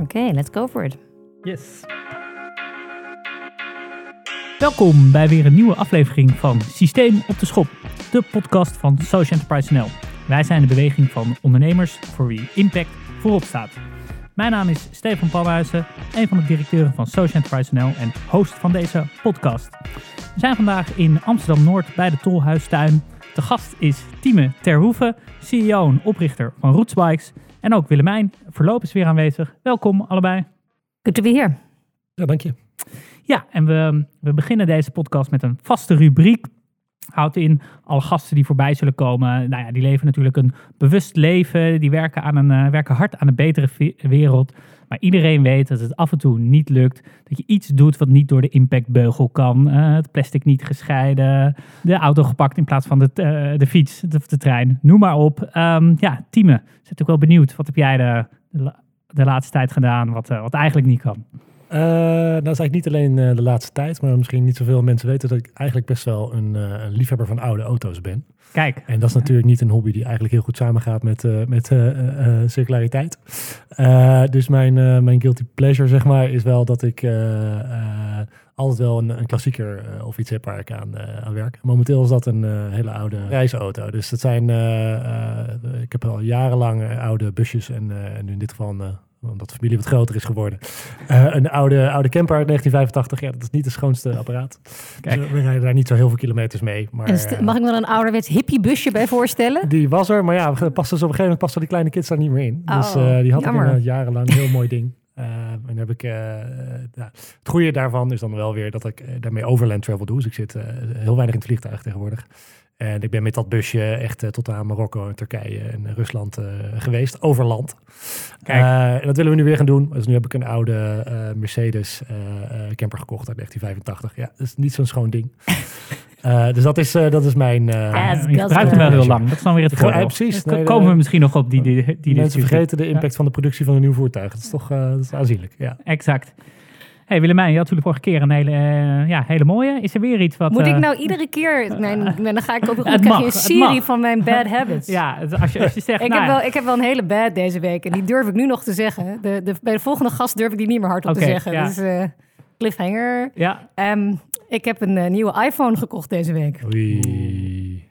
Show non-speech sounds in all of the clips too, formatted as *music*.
Oké, let's go for it. Yes. Welkom bij weer een nieuwe aflevering van Systeem op de Schop, de podcast van Social Enterprise NL. Wij zijn de beweging van ondernemers voor wie impact voorop staat. Mijn naam is Stefan Palhuizen, een van de directeuren van Social Enterprise NL en host van deze podcast. We zijn vandaag in Amsterdam-Noord bij de Tolhuistuin. De gast is Tieme Terhoeven, CEO en oprichter van Rootsbikes. En ook Willemijn, voorlopig weer aanwezig. Welkom allebei. Good to be here. Ja, dank je. Ja, en we, we beginnen deze podcast met een vaste rubriek. Houdt in alle gasten die voorbij zullen komen. Nou ja, die leven natuurlijk een bewust leven. Die werken, aan een, eh, werken hard aan een betere wereld. Maar iedereen weet dat het af en toe niet lukt. Dat je iets doet wat niet door de impactbeugel kan. Eh, het plastic niet gescheiden. De auto gepakt in plaats van de, eh, de fiets of de trein. Noem maar op. Ehm, ja, Tieme, zit ook wel benieuwd. Wat heb jij de, de, la- de laatste tijd gedaan wat, wat eigenlijk niet kan? Eh, nou, dat is eigenlijk niet alleen eh, de laatste tijd, maar misschien niet zoveel mensen weten dat ik eigenlijk best wel een, eh, een liefhebber van oude auto's ben. Kijk, En dat is natuurlijk niet een hobby die eigenlijk heel goed samengaat met, met circulariteit. Dus mijn, mijn guilty pleasure, zeg maar, is wel dat ik altijd wel een, een klassieker of iets heb waar ik aan, aan werk. Momenteel is dat een hele oude reisauto. Dus dat zijn, ik heb al jarenlang oude busjes en, en in dit geval een, omdat de familie wat groter is geworden. eh, een oude, oude camper uit 1985. Ja, dat is niet het schoonste apparaat. Kijk. Dus we rijden daar niet zo heel veel kilometers mee. Maar, eh, mag ik me dan een ouderwets hippiebusje bij voorstellen? die was er, maar ja, we pasten dus op een gegeven moment pasten die kleine kids daar niet meer in. dus Oh, eh, die had jammer. ik inderdaad jarenlang. Een heel mooi ding. Eh, en dan heb ik, eh, eh, ja, het goede daarvan is dan wel weer dat ik eh, daarmee overland travel doe. Dus ik zit eh, heel weinig in het vliegtuig tegenwoordig. En ik ben met dat busje echt eh, tot aan Marokko en Turkije en Rusland eh, geweest, overland. Kijk. Eh, en dat willen we nu weer gaan doen. Dus nu heb ik een oude eh, Mercedes eh, eh, camper gekocht uit 1985. Ja, dat is niet zo'n schoon ding. *laughs* Eh, dus dat is, eh, dat is mijn... eh, Ja, je gebruikt hem wel heel lang. Dat is dan weer het Ja, voordeel. precies. Dan Nee, komen nee. we misschien nog op die, die, die Mensen vergeten de impact van de productie van een nieuw voertuig. Dat is toch eh, dat is aanzienlijk. Ja. Exact. Hey, Willemijn, je had natuurlijk vorige keer een hele, eh, ja, hele mooie. Is er weer iets wat... Moet eh, ik nou iedere keer... *laughs* Mijn, dan ga ik ook krijg je mag, een serie van mijn bad habits. *laughs* Ja, als je, als je zegt... Ik, nou heb ja, wel, ik heb wel een hele bad deze week. En die durf ik nu nog te zeggen. De, de, bij de volgende gast durf ik die niet meer hardop Oké, te zeggen. ja. Dus eh, cliffhanger. Ja, Ehm, ik heb een eh, nieuwe iPhone gekocht deze week. Oei.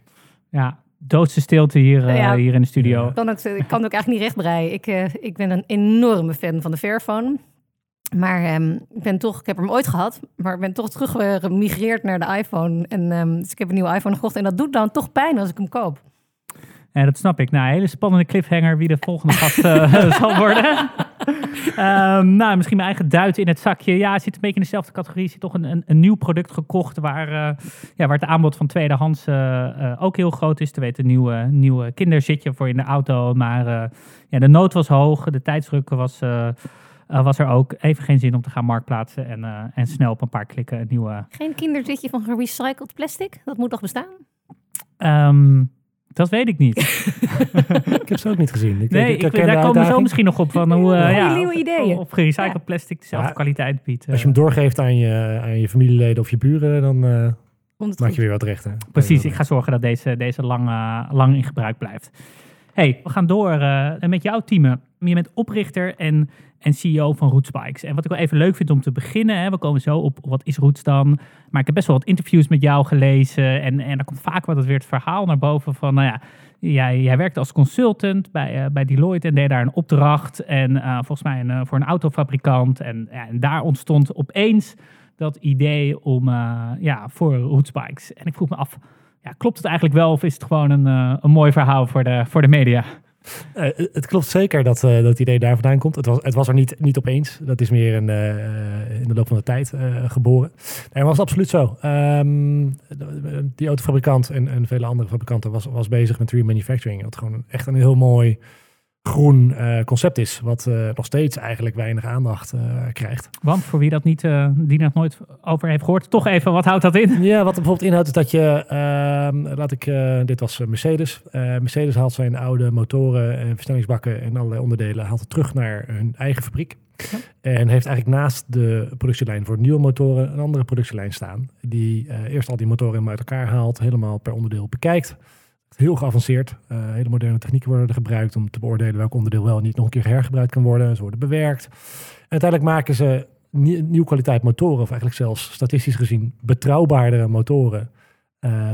ja, doodse stilte hier, eh, Ja. hier in de studio. Kan het, ik kan het ook eigenlijk niet rechtbreien. Ik, eh, ik ben een enorme fan van de Fairphone. Maar ehm, ik ben toch, ik heb hem ooit gehad, maar ik ben toch terug gemigreerd naar de iPhone. En dus ik heb een nieuwe iPhone gekocht en dat doet dan toch pijn als ik hem koop. Dat snap ik. Nou, een hele spannende cliffhanger wie de volgende gast eh, *laughs* zal worden. Ehm, nou, misschien mijn eigen duit in het zakje. Ja, het zit een beetje in dezelfde categorie. Zit toch een, een, een nieuw product gekocht waar, eh, ja, waar het aanbod van tweedehands eh, ook heel groot is. Te weten, een nieuwe, nieuwe kinderzitje voor in de auto. Maar ja, de nood was hoog, de tijdsdruk was, eh, was er ook. Even geen zin om te gaan marktplaatsen en, eh, en snel op een paar klikken een nieuwe... Geen kinderzitje van gerecycled plastic? Dat moet toch bestaan? Ehm, dat weet ik niet. *laughs* Ik heb ze ook niet gezien. Ik, Nee, ik daar komen we zo misschien nog op van hoe eh, ja, nieuwe ideeën. Of gerecycled Ja. plastic dezelfde Ja. kwaliteit biedt. Als je hem doorgeeft aan je, aan je familieleden of je buren, dan eh, Komt het maak goed? je weer wat recht. Hè? Precies, ik ga zorgen dat deze, deze lang, lang in gebruik blijft. hey, we gaan door eh, met jouw team. Je bent oprichter en, en CEO van Rootspikes. En wat ik wel even leuk vind om te beginnen, hè, we komen zo op wat is Roots dan. Maar ik heb best wel wat interviews met jou gelezen. En, en daar komt vaak wat het weer het verhaal naar boven van, nou ja, jij, jij werkte als consultant bij, eh, bij Deloitte en deed daar een opdracht. En eh, volgens mij een, eh, voor een autofabrikant. En, ja, en daar ontstond opeens dat idee om, ja, voor Rootspikes. En ik vroeg me af, ja, klopt het eigenlijk wel of is het gewoon een, een mooi verhaal voor de, voor de media? Eh, het klopt zeker dat, eh, dat idee daar vandaan komt. Het was, het was er niet, niet opeens. Dat is meer een, eh, in de loop van de tijd geboren. Nee, maar was absoluut zo. Ehm, die autofabrikant en, en vele andere fabrikanten was, was bezig met remanufacturing. Wat gewoon echt een heel mooi groen eh, concept is. Wat eh, nog steeds eigenlijk weinig aandacht eh, krijgt. Want voor wie dat niet, die nog nooit over heeft gehoord, toch even, wat houdt dat in? Ja, wat bijvoorbeeld inhoudt is dat je, ehm, laat ik, dit was Mercedes. Mercedes haalt zijn oude motoren en versnellingsbakken en allerlei onderdelen, haalt het terug naar hun eigen fabriek. Ja. En heeft eigenlijk naast de productielijn voor nieuwe motoren een andere productielijn staan. Die eerst al die motoren uit elkaar haalt, helemaal per onderdeel bekijkt. Heel geavanceerd. Uh, hele moderne technieken worden er gebruikt om te beoordelen welk onderdeel wel niet nog een keer hergebruikt kan worden. Ze worden bewerkt. En uiteindelijk maken ze nieuw kwaliteit motoren, of eigenlijk zelfs statistisch gezien betrouwbaardere motoren uh,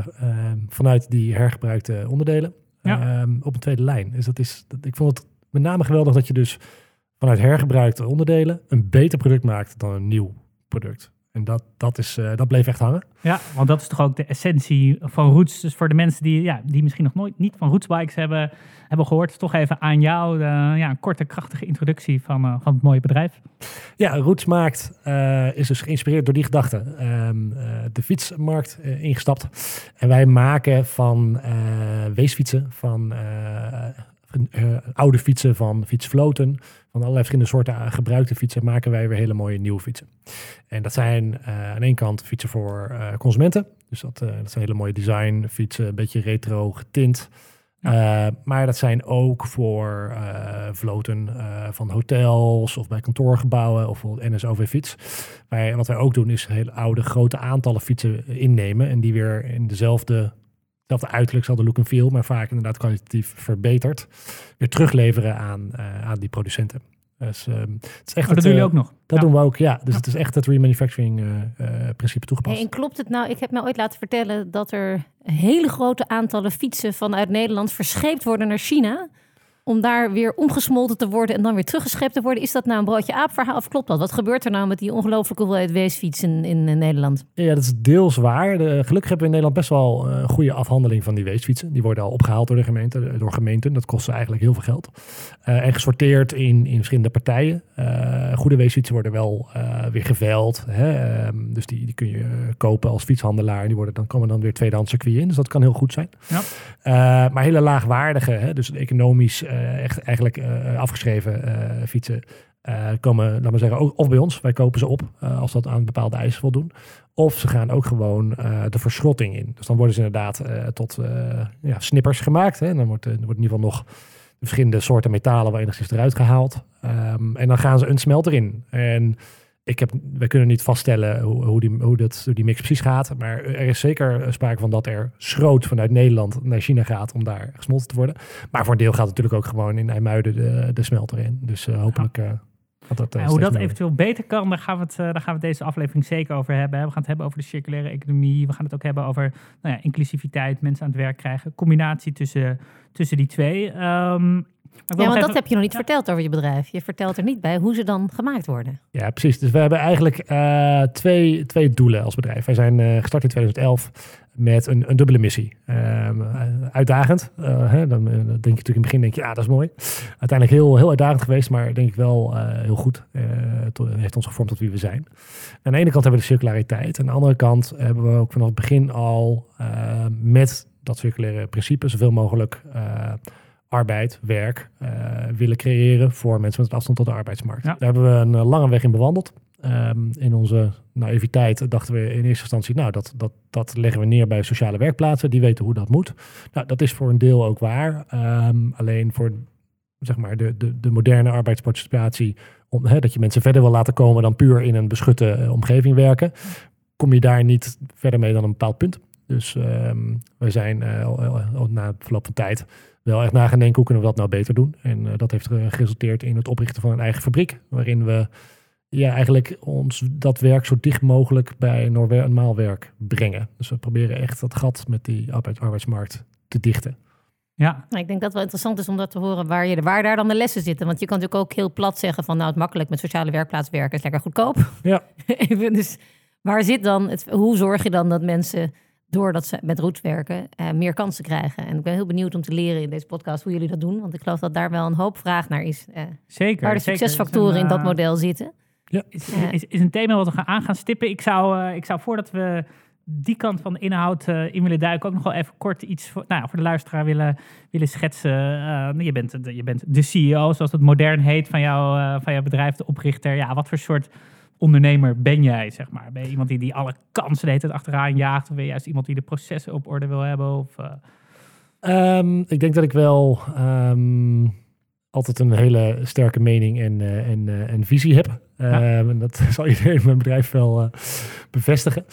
vanuit die hergebruikte onderdelen ja. um, op een tweede lijn. Dus dat is, dat, ik vond het met name geweldig dat je dus vanuit hergebruikte onderdelen een beter product maakt dan een nieuw product. En dat, dat, is, uh, dat bleef echt hangen. Ja, want dat is toch ook de essentie van Roots. Dus voor de mensen die, ja, die misschien nog nooit niet van Rootsbikes hebben, hebben gehoord, toch even aan jou de, ja, een korte, krachtige introductie van, uh, van het mooie bedrijf. Ja, Roots maakt, uh, is dus geïnspireerd door die gedachte. Um, de fietsmarkt ingestapt. En wij maken van weesfietsen, van oude fietsen van fietsvloten, van allerlei verschillende soorten gebruikte fietsen, maken wij weer hele mooie nieuwe fietsen. En dat zijn uh, aan één kant fietsen voor uh, consumenten. Dus dat, dat zijn hele mooie design fietsen, een beetje retro getint. Ja. maar dat zijn ook voor vloten van hotels of bij kantoorgebouwen of bijvoorbeeld NSOV-fiets. Wat wij ook doen is hele oude grote aantallen fietsen innemen en die weer in dezelfde Hetzelfde uiterlijk zal de look en feel, maar vaak inderdaad kwalitatief verbeterd. Weer terugleveren aan, uh, aan die producenten. Dus, uh, het is echt oh, dat doen jullie ook nog? Dat doen we ook, ja. Dus het is echt het remanufacturing uh, principe toegepast. Hey, en klopt het nou, ik heb me ooit laten vertellen dat er hele grote aantallen fietsen vanuit Nederland verscheept worden naar China om daar weer omgesmolten te worden en dan weer teruggeschept te worden. Is dat nou een broodje aap verhaal of klopt dat? Wat gebeurt er nou met die ongelooflijke hoeveelheid weesfietsen in, in Nederland? Ja, dat is deels waar. De, gelukkig hebben we in Nederland best wel een goede afhandeling van die weesfietsen. Die worden al opgehaald door de gemeente, door gemeenten. Dat kost eigenlijk heel veel geld. Uh, en gesorteerd in, in verschillende partijen. Uh, goede weesfietsen worden wel uh, weer geveild. Hè? Um, dus die, die kun je kopen als fietshandelaar. En die worden, dan komen dan weer tweedehands circuit in. Dus dat kan heel goed zijn. Ja. maar hele laagwaardige, hè? dus economisch eh, echt eigenlijk eh, afgeschreven eh, fietsen komen, laten we zeggen, ook, of bij ons. Wij kopen ze op als dat aan bepaalde eisen voldoen. Of ze gaan ook gewoon de verschrotting in. Dus dan worden ze inderdaad tot ja, snippers gemaakt. Hè. En dan wordt, wordt in ieder geval nog verschillende soorten metalen waar enigszins eruit gehaald. Um, en dan gaan ze een smelter in. En ik heb, we kunnen niet vaststellen hoe, hoe, die, hoe, dat, hoe die mix precies gaat. Maar er is zeker sprake van dat er schroot vanuit Nederland naar China gaat om daar gesmolten te worden. Maar voor een deel gaat het natuurlijk ook gewoon in IJmuiden de, de smelter in. Dus uh, hopelijk... Uh, dat, uh, hoe dat eventueel beter kan, daar gaan, we het, daar gaan we deze aflevering zeker over hebben. We gaan het hebben over de circulaire economie. We gaan het ook hebben over nou ja, inclusiviteit, mensen aan het werk krijgen. Combinatie tussen, tussen die twee. Um, ja, want dat heb je nog niet verteld over je bedrijf. Je vertelt er niet bij hoe ze dan gemaakt worden. Ja, precies. Dus we hebben eigenlijk uh, twee, twee doelen als bedrijf. Wij zijn uh, gestart in 2011 met een, een dubbele missie. Um, uitdagend. Uh, hè, dan, dan, denk je natuurlijk in het begin, denk je, ja, dat is mooi. Uiteindelijk heel, heel uitdagend geweest, maar denk ik wel heel goed. het heeft ons gevormd tot wie we zijn. Aan de ene kant hebben we de circulariteit. Aan de andere kant hebben we ook vanaf het begin al met dat circulaire principe zoveel mogelijk arbeid, werk uh, willen creëren voor mensen met afstand tot de arbeidsmarkt. Daar hebben we een uh, lange weg in bewandeld. Um, in onze naïviteit dachten we in eerste instantie, nou, dat, dat, dat leggen we neer bij sociale werkplaatsen. Die weten hoe dat moet. Nou, dat is voor een deel ook waar. Um, alleen voor zeg maar, de, de, de moderne arbeidsparticipatie, om, hè, dat je mensen verder wil laten komen dan puur in een beschutte uh, omgeving werken, kom je daar niet verder mee dan een bepaald punt. Dus um, we zijn na verloop van tijd wel echt na gaan denken hoe kunnen we dat nou beter doen. En uh, dat heeft geresulteerd in het oprichten van een eigen fabriek, waarin we ja, eigenlijk ons dat werk zo dicht mogelijk bij normaal werk brengen. Dus we proberen echt dat gat met die arbeidsmarkt te dichten. Ja. Nou, ik denk dat het wel interessant is om dat te horen waar, je, waar daar dan de lessen zitten. Want je kan natuurlijk ook heel plat zeggen van nou het makkelijk met sociale werkplaats werken is lekker goedkoop. Ja. *laughs* dus waar zit dan het, hoe zorg je dan dat mensen doordat ze met roots werken, uh, meer kansen krijgen. En ik ben heel benieuwd om te leren in deze podcast hoe jullie dat doen. Want ik geloof dat daar wel een hoop vraag naar is. Uh, zeker. Waar de succesfactoren in dat eh, model zitten. Ja. Is, is, is, een thema wat we gaan aan gaan stippen. Ik zou, ik zou voordat we die kant van de inhoud in willen duiken, ook nog wel even kort iets voor, nou voor de luisteraar willen, willen schetsen. je, bent, je bent de CEO, zoals het modern heet, van, jou, van jouw bedrijf, de oprichter. Ja, wat voor soort ondernemer ben jij, zeg maar? Ben je iemand die, die alle kansen de hele achteraan jaagt? Of ben je juist iemand die de processen op orde wil hebben? Of, uh... um, ik denk dat ik wel um, altijd een hele sterke mening en, uh, en, uh, en visie heb. Ja. Um, en dat *laughs* zal iedereen in mijn bedrijf wel bevestigen.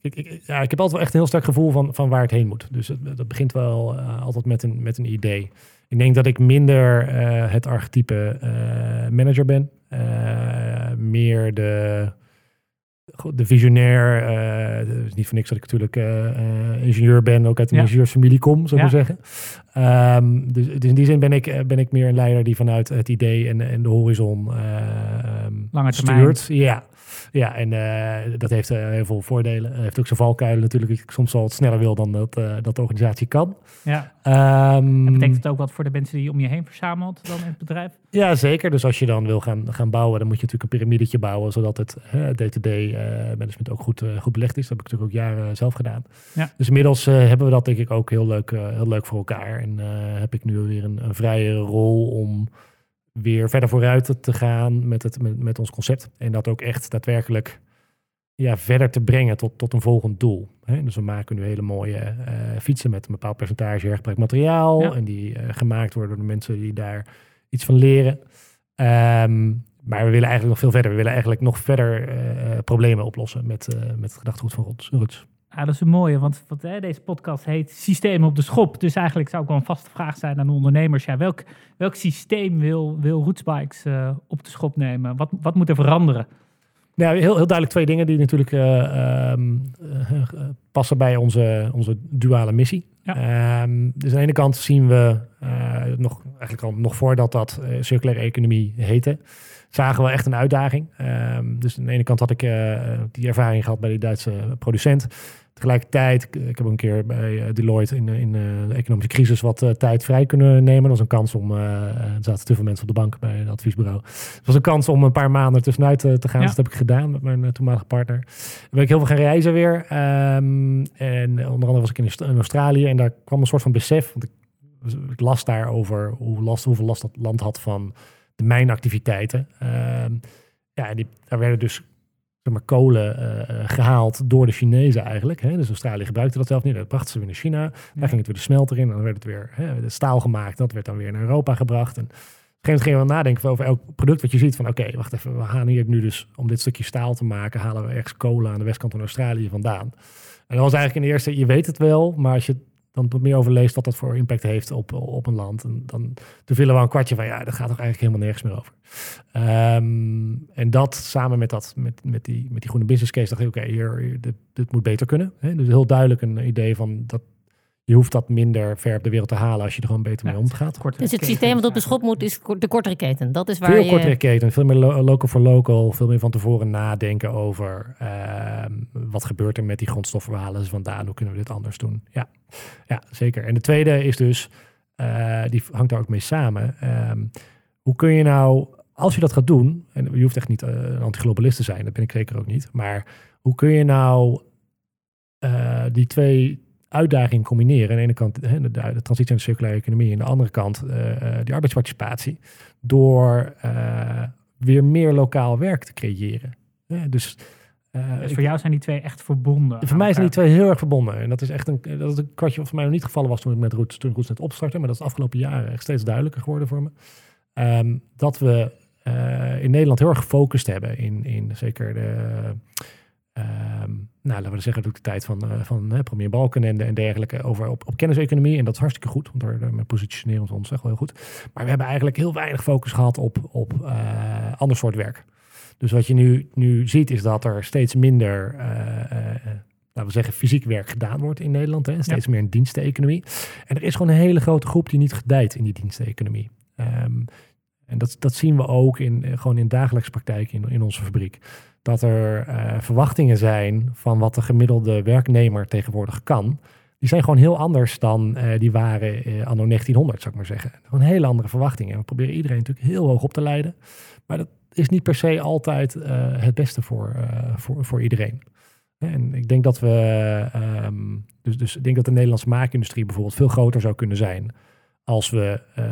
ik, ik, ja, ik heb altijd wel echt een heel sterk gevoel van, van waar het heen moet. Dus het, dat begint wel eh, altijd met een, met een idee. Ik denk dat ik minder eh, het archetype eh, manager ben. Eh, meer de, de visionair. eh, Het is niet voor niks dat ik natuurlijk eh, ingenieur ben. Ook uit een Ja. ingenieursfamilie kom, zou ik Ja. maar zeggen. Ehm, dus, dus in die zin ben ik, ben ik meer een leider die vanuit het idee en, en de horizon ehm, Lange termijn. stuurt. Ja. Ja, en eh, dat heeft eh, heel veel voordelen. Het heeft ook zijn valkuilen natuurlijk. dat Ik soms al wat sneller wil dan dat, eh, dat de organisatie kan. Ja. Ehm, En betekent het ook wat voor de mensen die je om je heen verzamelt dan in het bedrijf? ja, zeker. Dus als je dan wil gaan, gaan bouwen, dan moet je natuurlijk een piramidetje bouwen, zodat het eh, day-to-day eh, management ook goed, eh, goed belegd is. Dat heb ik natuurlijk ook jaren zelf gedaan. Ja. Dus inmiddels eh, hebben we dat denk ik ook heel leuk, eh, heel leuk voor elkaar. En eh, heb ik nu weer een, een vrije rol om weer verder vooruit te gaan met, het, met, met ons concept. En dat ook echt daadwerkelijk ja, verder te brengen tot, tot een volgend doel. Hè? Dus we maken nu hele mooie eh, fietsen met een bepaald percentage hergebruikt materiaal. Ja. En die eh, gemaakt worden door de mensen die daar iets van leren. Ehm, maar we willen eigenlijk nog veel verder. We willen eigenlijk nog verder eh, problemen oplossen met, met het gedachtegoed van Rots. Ja, dat is een mooie, want wat, hè, deze podcast heet Systemen op de Schop. Dus eigenlijk zou ik wel een vaste vraag zijn aan de ondernemers. Ja, welk, welk systeem wil, wil Rootsbikes eh, op de schop nemen? Wat, wat moet er veranderen? Nou, heel, heel duidelijk twee dingen die natuurlijk eh, ehm, eh, passen bij onze, onze duale missie. Ja. Ehm, dus aan de ene kant zien we nog, eigenlijk al nog voordat dat circulaire economie heette, zagen we echt een uitdaging. Ehm, dus aan de ene kant had ik die ervaring gehad bij die Duitse producent. Tegelijkertijd, ik, ik heb een keer bij eh, Deloitte in, de- in eh, de economische crisis wat eh, tijd vrij kunnen nemen. Dat was een kans om, eh, er zaten te veel mensen op de bank bij het adviesbureau. Het was een kans om een paar maanden tussenuit eh, te gaan. Ja. Dus dat heb ik gedaan met mijn eh, toenmalige partner. Dan ben ik heel veel gaan reizen weer. Ehm, en onder andere was ik in, Aust- in Australië en daar kwam een soort van besef. Want ik, ik las daar over hoe last, hoeveel last dat land had van de mijnactiviteiten. Ehm, ja, en die, daar werden dus zeg maar, kolen eh, eh, gehaald door de Chinezen eigenlijk. Hè? Dus Australië gebruikte dat zelf niet. Dat brachten ze weer naar China. Daar ging het weer de smelter in. En dan werd het weer hè, de staal gemaakt. Dat werd dan weer naar Europa gebracht. En op een gegeven moment gingen we nadenken over elk product wat je ziet. Van oké, wacht even. We gaan hier nu dus, om dit stukje staal te maken, halen we ergens kolen aan de westkant van Australië vandaan. En dat was eigenlijk in de eerste, je weet het wel, maar als je dan meer over leest wat dat voor impact heeft op, op een land, en dan toen vielen we een kwartje van ja, dat gaat toch eigenlijk helemaal nergens meer over. Ehm, en dat samen met, dat, met, met, die, met die groene business case dacht ik, oké, hier, dit, dit moet beter kunnen. Hè? Dus heel duidelijk een idee van dat je hoeft dat minder ver op de wereld te halen als je er gewoon beter mee Ja, omgaat. Korte Dus het systeem wat op de schop moet, is de kortere keten. Dat is waar Veel je... kortere keten, veel meer lo- local for local, veel meer van tevoren nadenken over ehm, wat gebeurt er met die grondstoffen, waar halen ze vandaan, hoe kunnen we dit anders doen. Ja, ja zeker. En de tweede is dus, eh, die hangt daar ook mee samen, ehm, hoe kun je nou, als je dat gaat doen, en je hoeft echt niet eh, een antiglobalist te zijn, dat ben ik zeker ook niet, maar hoe kun je nou eh, die twee uitdagingen combineren? Aan de ene kant de, de transitie naar de circulaire economie, en aan de andere kant eh, die arbeidsparticipatie door eh, weer meer lokaal werk te creëren. Ja, dus Dus ik- voor jou zijn die twee echt verbonden. voor mij zijn die twee heel erg verbonden. En dat is echt een, dat is een kwartje wat voor mij nog niet gevallen was toen ik met Roots, toen Roots net opstartte. Maar dat is de afgelopen jaren echt steeds duidelijker geworden voor me. Ehm, dat we in Nederland heel erg gefocust hebben in, in zeker de, ehm, nou, laten we zeggen, ook de tijd van, eh, van premier Balken en, en dergelijke over op, op kenniseconomie. En dat is hartstikke goed, want daar, daarmee positioneren we ons echt wel heel goed. Maar we hebben eigenlijk heel weinig focus gehad op, op eh, ander soort werk. Dus wat je nu, nu ziet is dat er steeds minder, eh, laten we zeggen, fysiek werk gedaan wordt in Nederland. Hè? Steeds meer een diensteconomie. En er is gewoon een hele grote groep die niet gedijt in die diensteconomie. Ehm, en dat, dat zien we ook in, gewoon in dagelijkse praktijk in, in onze fabriek. Dat er eh, verwachtingen zijn van wat de gemiddelde werknemer tegenwoordig kan. Die zijn gewoon heel anders dan eh, die waren eh, anno 1900, zou ik maar zeggen. Gewoon hele andere verwachtingen. En we proberen iedereen natuurlijk heel hoog op te leiden. Maar dat is niet per se altijd het beste voor, voor, voor iedereen. En ik denk dat we, ehm, dus, dus ik denk dat de Nederlandse maakindustrie bijvoorbeeld veel groter zou kunnen zijn als we ehm,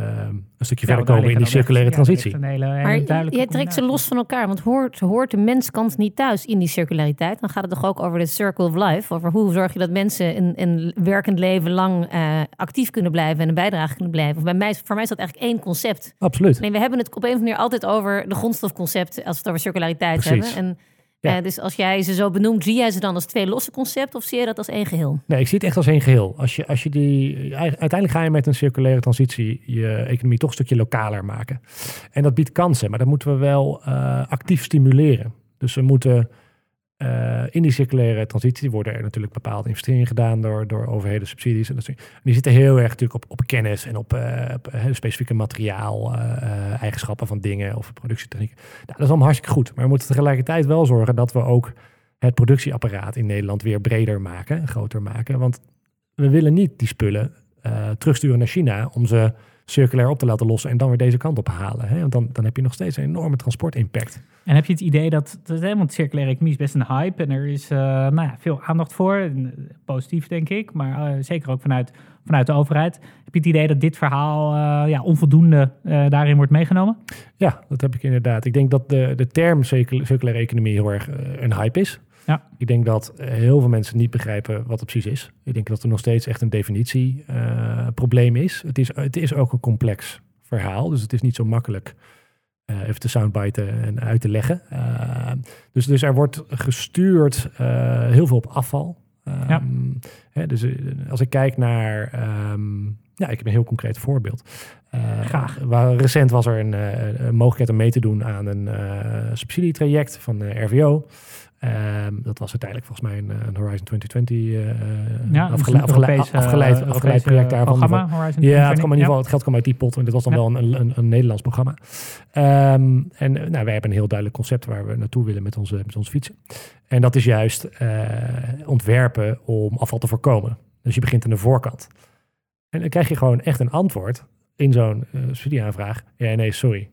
een stukje Ja, verder komen in die echt- circulaire ja, transitie. een hele- hele Maar duidelijke jij trekt ze los van elkaar, want hoort, hoort de menskant niet thuis in die circulariteit? Dan gaat het toch ook over de circle of life, over hoe zorg je dat mensen een, een werkend leven lang eh, actief kunnen blijven en een bijdrage kunnen blijven. Of bij mij, voor mij is dat eigenlijk één concept. Absoluut. Nee, we hebben het op een of andere manier altijd over de grondstofconcept als we het over circulariteit Precies. hebben. En Ja. Eh, dus als jij ze zo benoemt, zie jij ze dan als twee losse concepten of zie je dat als één geheel? Nee, ik zie het echt als één geheel. Als je, als je die, uiteindelijk ga je met een circulaire transitie je economie toch een stukje lokaler maken. En dat biedt kansen, maar dat moeten we wel eh, actief stimuleren. Dus we moeten eh, in die circulaire transitie worden er natuurlijk bepaalde investeringen gedaan door, door overheden, subsidies. En dat die zitten heel erg natuurlijk op, op kennis en op, eh, op, eh, specifieke materiaal, eigenschappen van dingen of productietechniek. Dat is allemaal hartstikke goed. Maar we moeten tegelijkertijd wel zorgen dat we ook het productieapparaat in Nederland weer breder maken, groter maken. Want we willen niet die spullen terugsturen naar China om ze circulair op te laten lossen en dan weer deze kant op halen. Hè? Want dan, dan heb je nog steeds een enorme transportimpact. En heb je het idee dat, want circulaire economie is best een hype en er is eh, nou ja, veel aandacht voor, eh, positief denk ik, maar eh, zeker ook vanuit, vanuit de overheid. Heb je het idee dat dit verhaal ja, onvoldoende daarin wordt meegenomen? Ja, dat heb ik inderdaad. Ik denk dat de, de term circul- circulaire economie heel erg een hype is. Ja. Ik denk dat eh, heel veel mensen niet begrijpen wat het precies is. Ik denk dat er nog steeds echt een definitieprobleem is. Het is. Het is ook een complex verhaal, dus het is niet zo makkelijk eh, even te soundbiten en uit te leggen. Eh, dus, dus er wordt gestuurd eh, heel veel op afval. Ehm, Ja. hè, dus eh, als ik kijk naar... ehm, ja, ik heb een heel concreet voorbeeld. Eh, Graag. Waar, recent was er een, eh, mogelijkheid om mee te doen aan een eh, subsidietraject van de RVO. Ehm, dat was uiteindelijk volgens mij een, eh, een Horizon 2020 eh Ja, afgele- een afgeleid, afgeleid, eh, project daarvan. Programma, Horizon Ja, het, 2020, kwam in ieder geval, het geld kwam uit die pot. En dit was dan Ja. wel een, een, een Nederlands programma. Ehm, en eh, nou, wij hebben een heel duidelijk concept waar we naartoe willen met onze, met onze fietsen. En dat is juist eh, ontwerpen om afval te voorkomen. Dus je begint aan de voorkant. En dan krijg je gewoon echt een antwoord in zo'n eh studieaanvraag. Ja, nee, sorry.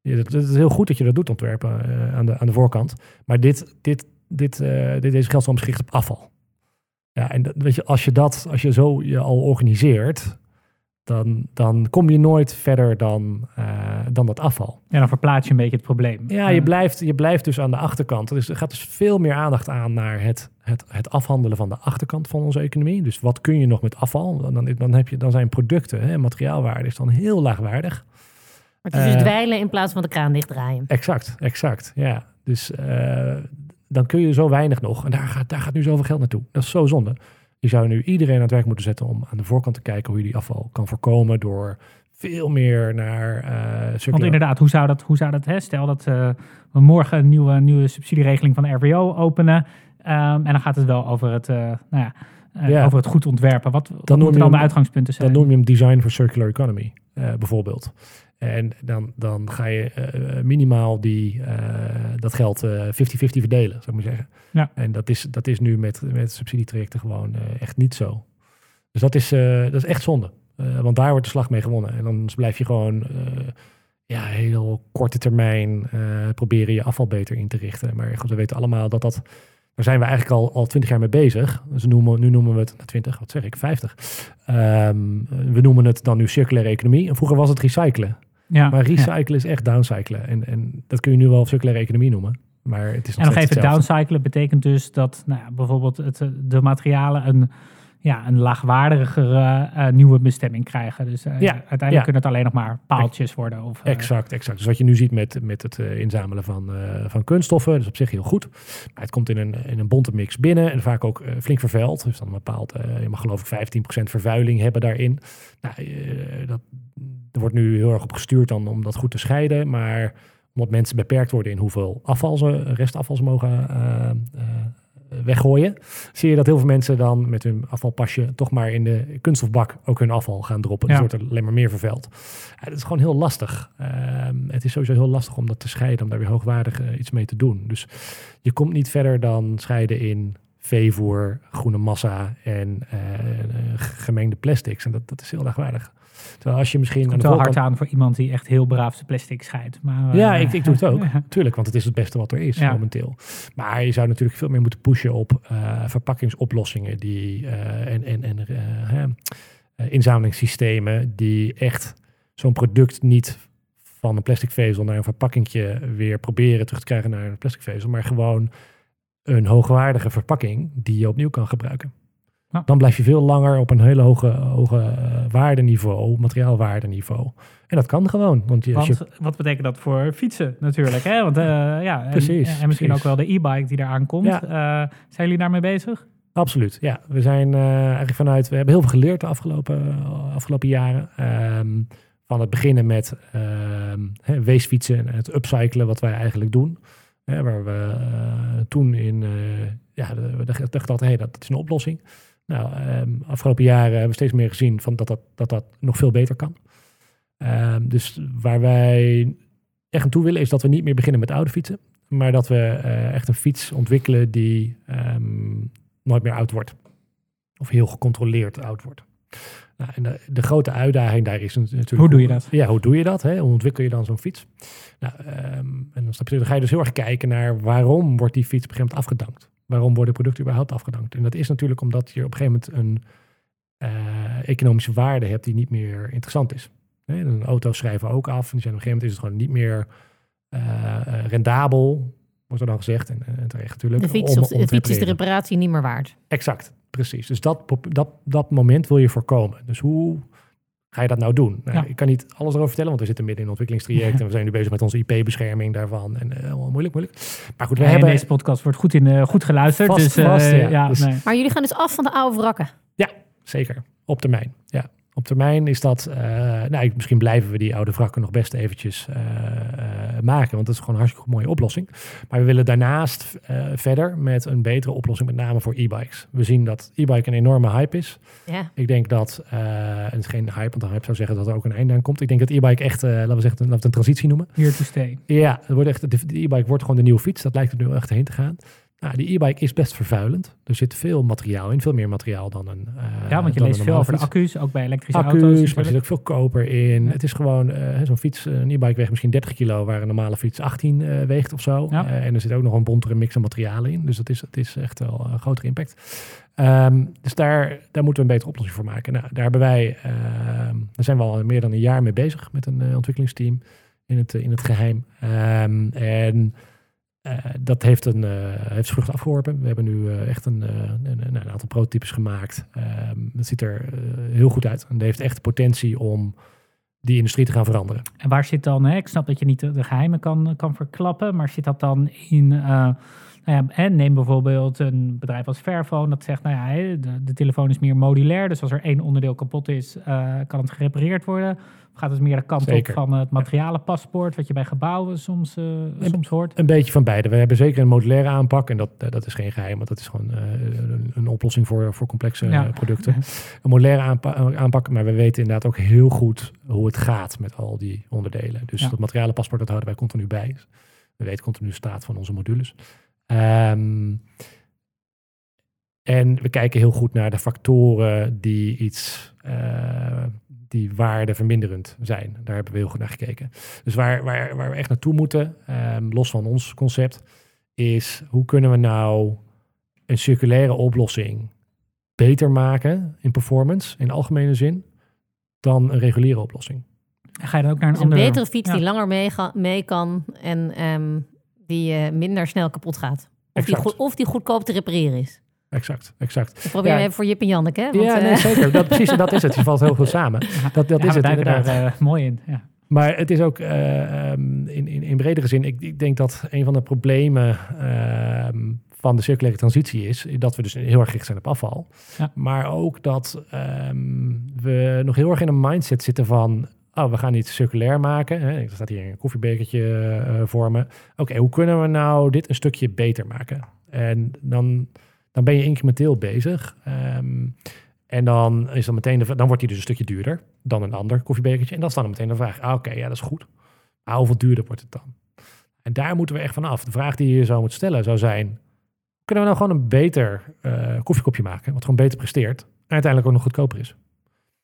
Ja, Het is heel goed dat je dat doet, ontwerpen eh, aan, de, aan de voorkant. Maar dit, dit, dit, eh, dit, deze geldstroom is gericht op afval. Ja, en dat, weet je, als je dat, als je zo je al organiseert, dan, dan kom je nooit verder dan, eh, dan dat afval. Ja, dan verplaats je een beetje het probleem. Ja, je Eh, blijft, je blijft dus aan de achterkant. Dus er gaat dus veel meer aandacht aan naar het, het, het afhandelen van de achterkant van onze economie. Dus wat kun je nog met afval? Dan, dan, heb je, dan zijn producten, hè, materiaalwaarde is dan heel laagwaardig. Maar het is dus dweilen in plaats van de kraan dichtdraaien. Exact, exact. Ja, dus eh, dan kun je zo weinig nog. En daar gaat, daar gaat nu zoveel geld naartoe. Dat is zo zonde. Je zou nu iedereen aan het werk moeten zetten om aan de voorkant te kijken hoe je die afval kan voorkomen door veel meer naar eh Want inderdaad, hoe zou dat, hoe zou dat hè? stel dat eh, we morgen een nieuwe, nieuwe subsidieregeling van de RWO openen. ehm, en dan gaat het wel over het, eh, nou ja, over het goed ontwerpen. Wat, wat noem moeten je dan de uitgangspunten zijn? Dan noem je hem design for circular economy, bijvoorbeeld. En dan, dan ga je eh, minimaal die, eh, dat geld eh, 50-50 verdelen, zou ik maar zeggen. Ja. En dat is, dat is nu met, met subsidietrajecten gewoon eh, echt niet zo. Dus dat is, eh, dat is echt zonde. Eh, want daar wordt de slag mee gewonnen. En dan blijf je gewoon eh, ja, heel korte termijn eh, proberen je afval beter in te richten. Maar goed, we weten allemaal dat dat... Daar zijn we eigenlijk al, al 20 jaar mee bezig. Dus noemen, nu noemen we het, nou, 20, wat zeg ik, 50. Ehm, we noemen het dan nu circulaire economie. En vroeger was het recyclen. Ja, Maar recyclen is echt downcyclen. En, en dat kun je nu wel circulaire economie noemen. Maar het is nog En nog even hetzelfde. downcyclen betekent dus dat nou ja, bijvoorbeeld het, eh, de materialen een, ja, een laagwaardigere eh, nieuwe bestemming krijgen. Dus eh, Ja, uiteindelijk ja. kunnen het alleen nog maar paaltjes worden. Of, Exact, exact. Dus wat je nu ziet met, met het inzamelen van, van kunststoffen, dat is op zich heel goed. Maar het komt in een, in een bonte mix binnen en vaak ook flink vervuild. Dus dan een bepaald, je mag geloof ik 15% vervuiling hebben daarin. Nou, dat, er wordt nu heel erg op gestuurd dan om dat goed te scheiden. Maar omdat mensen beperkt worden in hoeveel afval ze, restafval ze mogen eh, eh, weggooien, zie je dat heel veel mensen dan met hun afvalpasje toch maar in de kunststofbak ook hun afval gaan droppen. Ja. Dus wordt er alleen maar meer vervuild. Ja, dat is gewoon heel lastig. Ehm, het is sowieso heel lastig om dat te scheiden, om daar weer hoogwaardig eh, iets mee te doen. Dus je komt niet verder dan scheiden in veevoer, groene massa en gemengde plastics. En dat, dat is heel laagwaardig. Terwijl als je misschien aan komt de wel hard aan voor iemand die echt heel braaf zijn plastic scheidt. Maar, Ja, eh, ik, ik doe het ook. *laughs* Tuurlijk, want het is het beste wat er is momenteel. Maar je zou natuurlijk veel meer moeten pushen op eh, verpakkingsoplossingen die, eh, en, en, en inzamelingssystemen die echt zo'n product niet van een plastic vezel naar een verpakkingje weer proberen terug te krijgen naar een plastic vezel, maar gewoon een hoogwaardige verpakking die je opnieuw kan gebruiken. Ja. Dan blijf je veel langer op een hele hoge, hoge eh, waardeniveau, materiaalwaardeniveau. En dat kan gewoon. Want je, als je Want wat betekent dat voor fietsen natuurlijk? Hè? Want, eh, *laughs* ja, en- Precies, En, misschien precies. ook wel de e-bike die eraan komt. Ja. Eh, zijn jullie daarmee bezig? Absoluut, ja. We zijn eigenlijk vanuit, we hebben heel veel geleerd de afgelopen, afgelopen jaren. Ehm, van het beginnen met ehm, hè, weesfietsen en het upcyclen, wat wij eigenlijk doen. Hè, waar we toen in, ja, we dachten hey, dat, dat is een oplossing. Nou, ehm, afgelopen jaren hebben we steeds meer gezien van dat, dat, dat dat nog veel beter kan. Ehm, dus waar wij echt aan toe willen, is dat we niet meer beginnen met oude fietsen. Maar dat we eh, echt een fiets ontwikkelen die ehm, nooit meer oud wordt. Of heel gecontroleerd oud wordt. Nou, en de, de grote uitdaging daar is natuurlijk... Hoe doe je dat? Ja, hoe doe je dat? Hè? Hoe ontwikkel je dan zo'n fiets? Nou, en dan, stap je, dan ga je dus heel erg kijken naar waarom wordt die fiets op een gegeven moment afgedankt? Waarom worden producten überhaupt afgedankt? En dat is natuurlijk omdat je op een gegeven moment een eh, economische waarde hebt die niet meer interessant is. Hè? En auto's schrijven ook af. En die zijn op een gegeven moment is het gewoon niet meer eh, eh, rendabel, wordt er dan gezegd. En, en terecht natuurlijk. De fiets, om- of, om de fiets is de reparatie niet meer waard. Exact, precies. Dus dat, dat, dat moment wil je voorkomen. Dus hoe ga je dat nou doen? Nou, Ja. Ik kan niet alles erover vertellen, want we zitten midden in een ontwikkelingstraject en we zijn nu bezig met onze IP-bescherming daarvan. En eh, moeilijk, moeilijk. Maar goed, we Ja, en hebben... Deze podcast wordt goed, in, eh, goed geluisterd. Vast, dus, eh, vast, ja. ja, Dus- nee. Maar jullie gaan dus af van de oude wrakken. Zeker, op termijn. Ja, op termijn is dat... eh, nou, misschien blijven we die oude wrakken nog best eventjes eh, eh, maken, want dat is gewoon een hartstikke mooie oplossing. Maar we willen daarnaast eh, verder met een betere oplossing, met name voor e-bikes. We zien dat e-bike een enorme hype is. Ja. Ik denk dat, eh, het is geen hype, want een hype zou zeggen dat er ook een einde aan komt. Ik denk dat e-bike echt, eh, laten we zeggen, laten we het een transitie noemen. Here to stay. Ja, het wordt echt, de de e-bike wordt gewoon de nieuwe fiets. Dat lijkt er nu echt heen te gaan. Nou, die e-bike is best vervuilend. Er zit veel materiaal in, veel meer materiaal dan een. eh, Ja, want je leest veel over de accu's, ook bij elektrische Accu's, auto's. maar er zit natuurlijk. ook veel koper in. Ja. Het is gewoon, eh, zo'n fiets, een e-bike weegt misschien 30 kilo, waar een normale fiets 18 eh, weegt of zo. Ja. En er zit ook nog een bontere mix aan materialen in. Dus dat is, het is echt wel een grotere impact. Ehm, dus daar, daar moeten we een betere oplossing voor maken. Nou, daar hebben wij, ehm, daar zijn we al meer dan een jaar mee bezig met een ontwikkelingsteam in het, in het geheim. Ehm, en dat heeft een, eh heeft vrucht afgeworpen. We hebben nu eh, echt een, eh, een, een, aantal prototypes gemaakt. Ehm dat ziet er eh, heel goed uit. En dat heeft echt potentie om die industrie te gaan veranderen. En waar zit dan, hè, ik snap dat je niet de, geheimen kan, kan verklappen, maar zit dat dan in, eh, nou ja, hè, neem bijvoorbeeld een bedrijf als Fairphone, dat zegt, nou ja, de, de telefoon is meer modulair, dus als er één onderdeel kapot is, eh, kan het gerepareerd worden. Of gaat het meer de kant Zeker. op van het materialenpaspoort, wat je bij gebouwen soms, eh, soms hoort? Een beetje van beide. We hebben zeker een modulaire aanpak. En dat, eh, dat is geen geheim, want dat is gewoon een, een oplossing voor, voor complexe Ja. producten. *laughs* Een modulaire aanpa- aanpak, maar we weten inderdaad ook heel goed hoe het gaat met al die onderdelen. Dus Ja. dat materialenpaspoort, dat houden wij continu bij. We weten continu de staat van onze modules. Ehm, en we kijken heel goed naar de factoren die iets, eh, die waarde verminderend zijn. Daar hebben we heel goed naar gekeken. Dus waar, waar, waar we echt naartoe moeten, ehm, los van ons concept, is hoe kunnen we nou een circulaire oplossing beter maken in performance, in algemene zin, dan een reguliere oplossing. Ga je dan ook naar een Dus een andere... betere fiets ja. die langer mee, ga- mee kan en ehm, die eh, minder snel kapot gaat. Of die, goed, of die goedkoop te repareren is. Exact, exact. Ik probeer Ja. even voor Jip en Janneke. Hè? Want, ja, eh, nee, zeker. Dat, precies, dat is het. Je valt heel goed samen. *laughs* Dat, dat Ja, is het inderdaad. daar eh, mooi in. Ja. Maar het is ook eh, ehm, in, in, in bredere zin, ik, ik denk dat een van de problemen ehm, van de circulaire transitie is dat we dus heel erg gericht zijn op afval. Ja. Maar ook dat ehm, we nog heel erg in een mindset zitten van, oh, we gaan iets circulair maken. Hè? Er staat hier een koffiebekertje eh, voor me. Oké, hoe kunnen we nou dit een stukje beter maken? En dan, dan ben je incrementeel bezig. Ehm, en dan is dan meteen de, dan wordt die dus een stukje duurder dan een ander koffiebekertje. En dan is dan meteen de vraag: ah, oké, ja, dat is goed. Maar hoeveel duurder wordt het dan? En daar moeten we echt van af. De vraag die je zou moeten stellen zou zijn: kunnen we nou gewoon een beter eh, koffiekopje maken, wat gewoon beter presteert en uiteindelijk ook nog goedkoper is?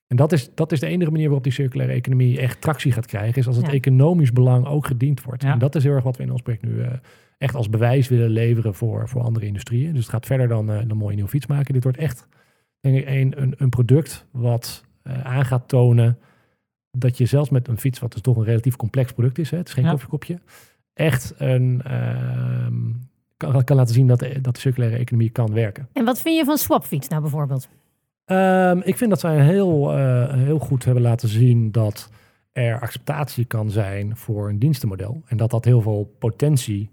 En dat is, dat is de enige manier waarop die circulaire economie echt tractie gaat krijgen, is als het Ja. economisch belang ook gediend wordt. Ja. En dat is heel erg wat we in ons project nu eh, echt als bewijs willen leveren voor, voor andere industrieën. Dus het gaat verder dan eh, een mooie nieuwe fiets maken. Dit wordt echt denk ik, een, een, een product wat eh, aan gaat tonen dat je zelfs met een fiets, wat dus toch een relatief complex product is, hè, het is geen Ja. koffiekopje, echt een ehm, kan, kan laten zien dat de, dat de circulaire economie kan werken. En wat vind je van Swapfiets nou bijvoorbeeld? Um, ik vind dat zij heel, uh, heel goed hebben laten zien dat er acceptatie kan zijn voor een dienstenmodel. En dat dat heel veel potentie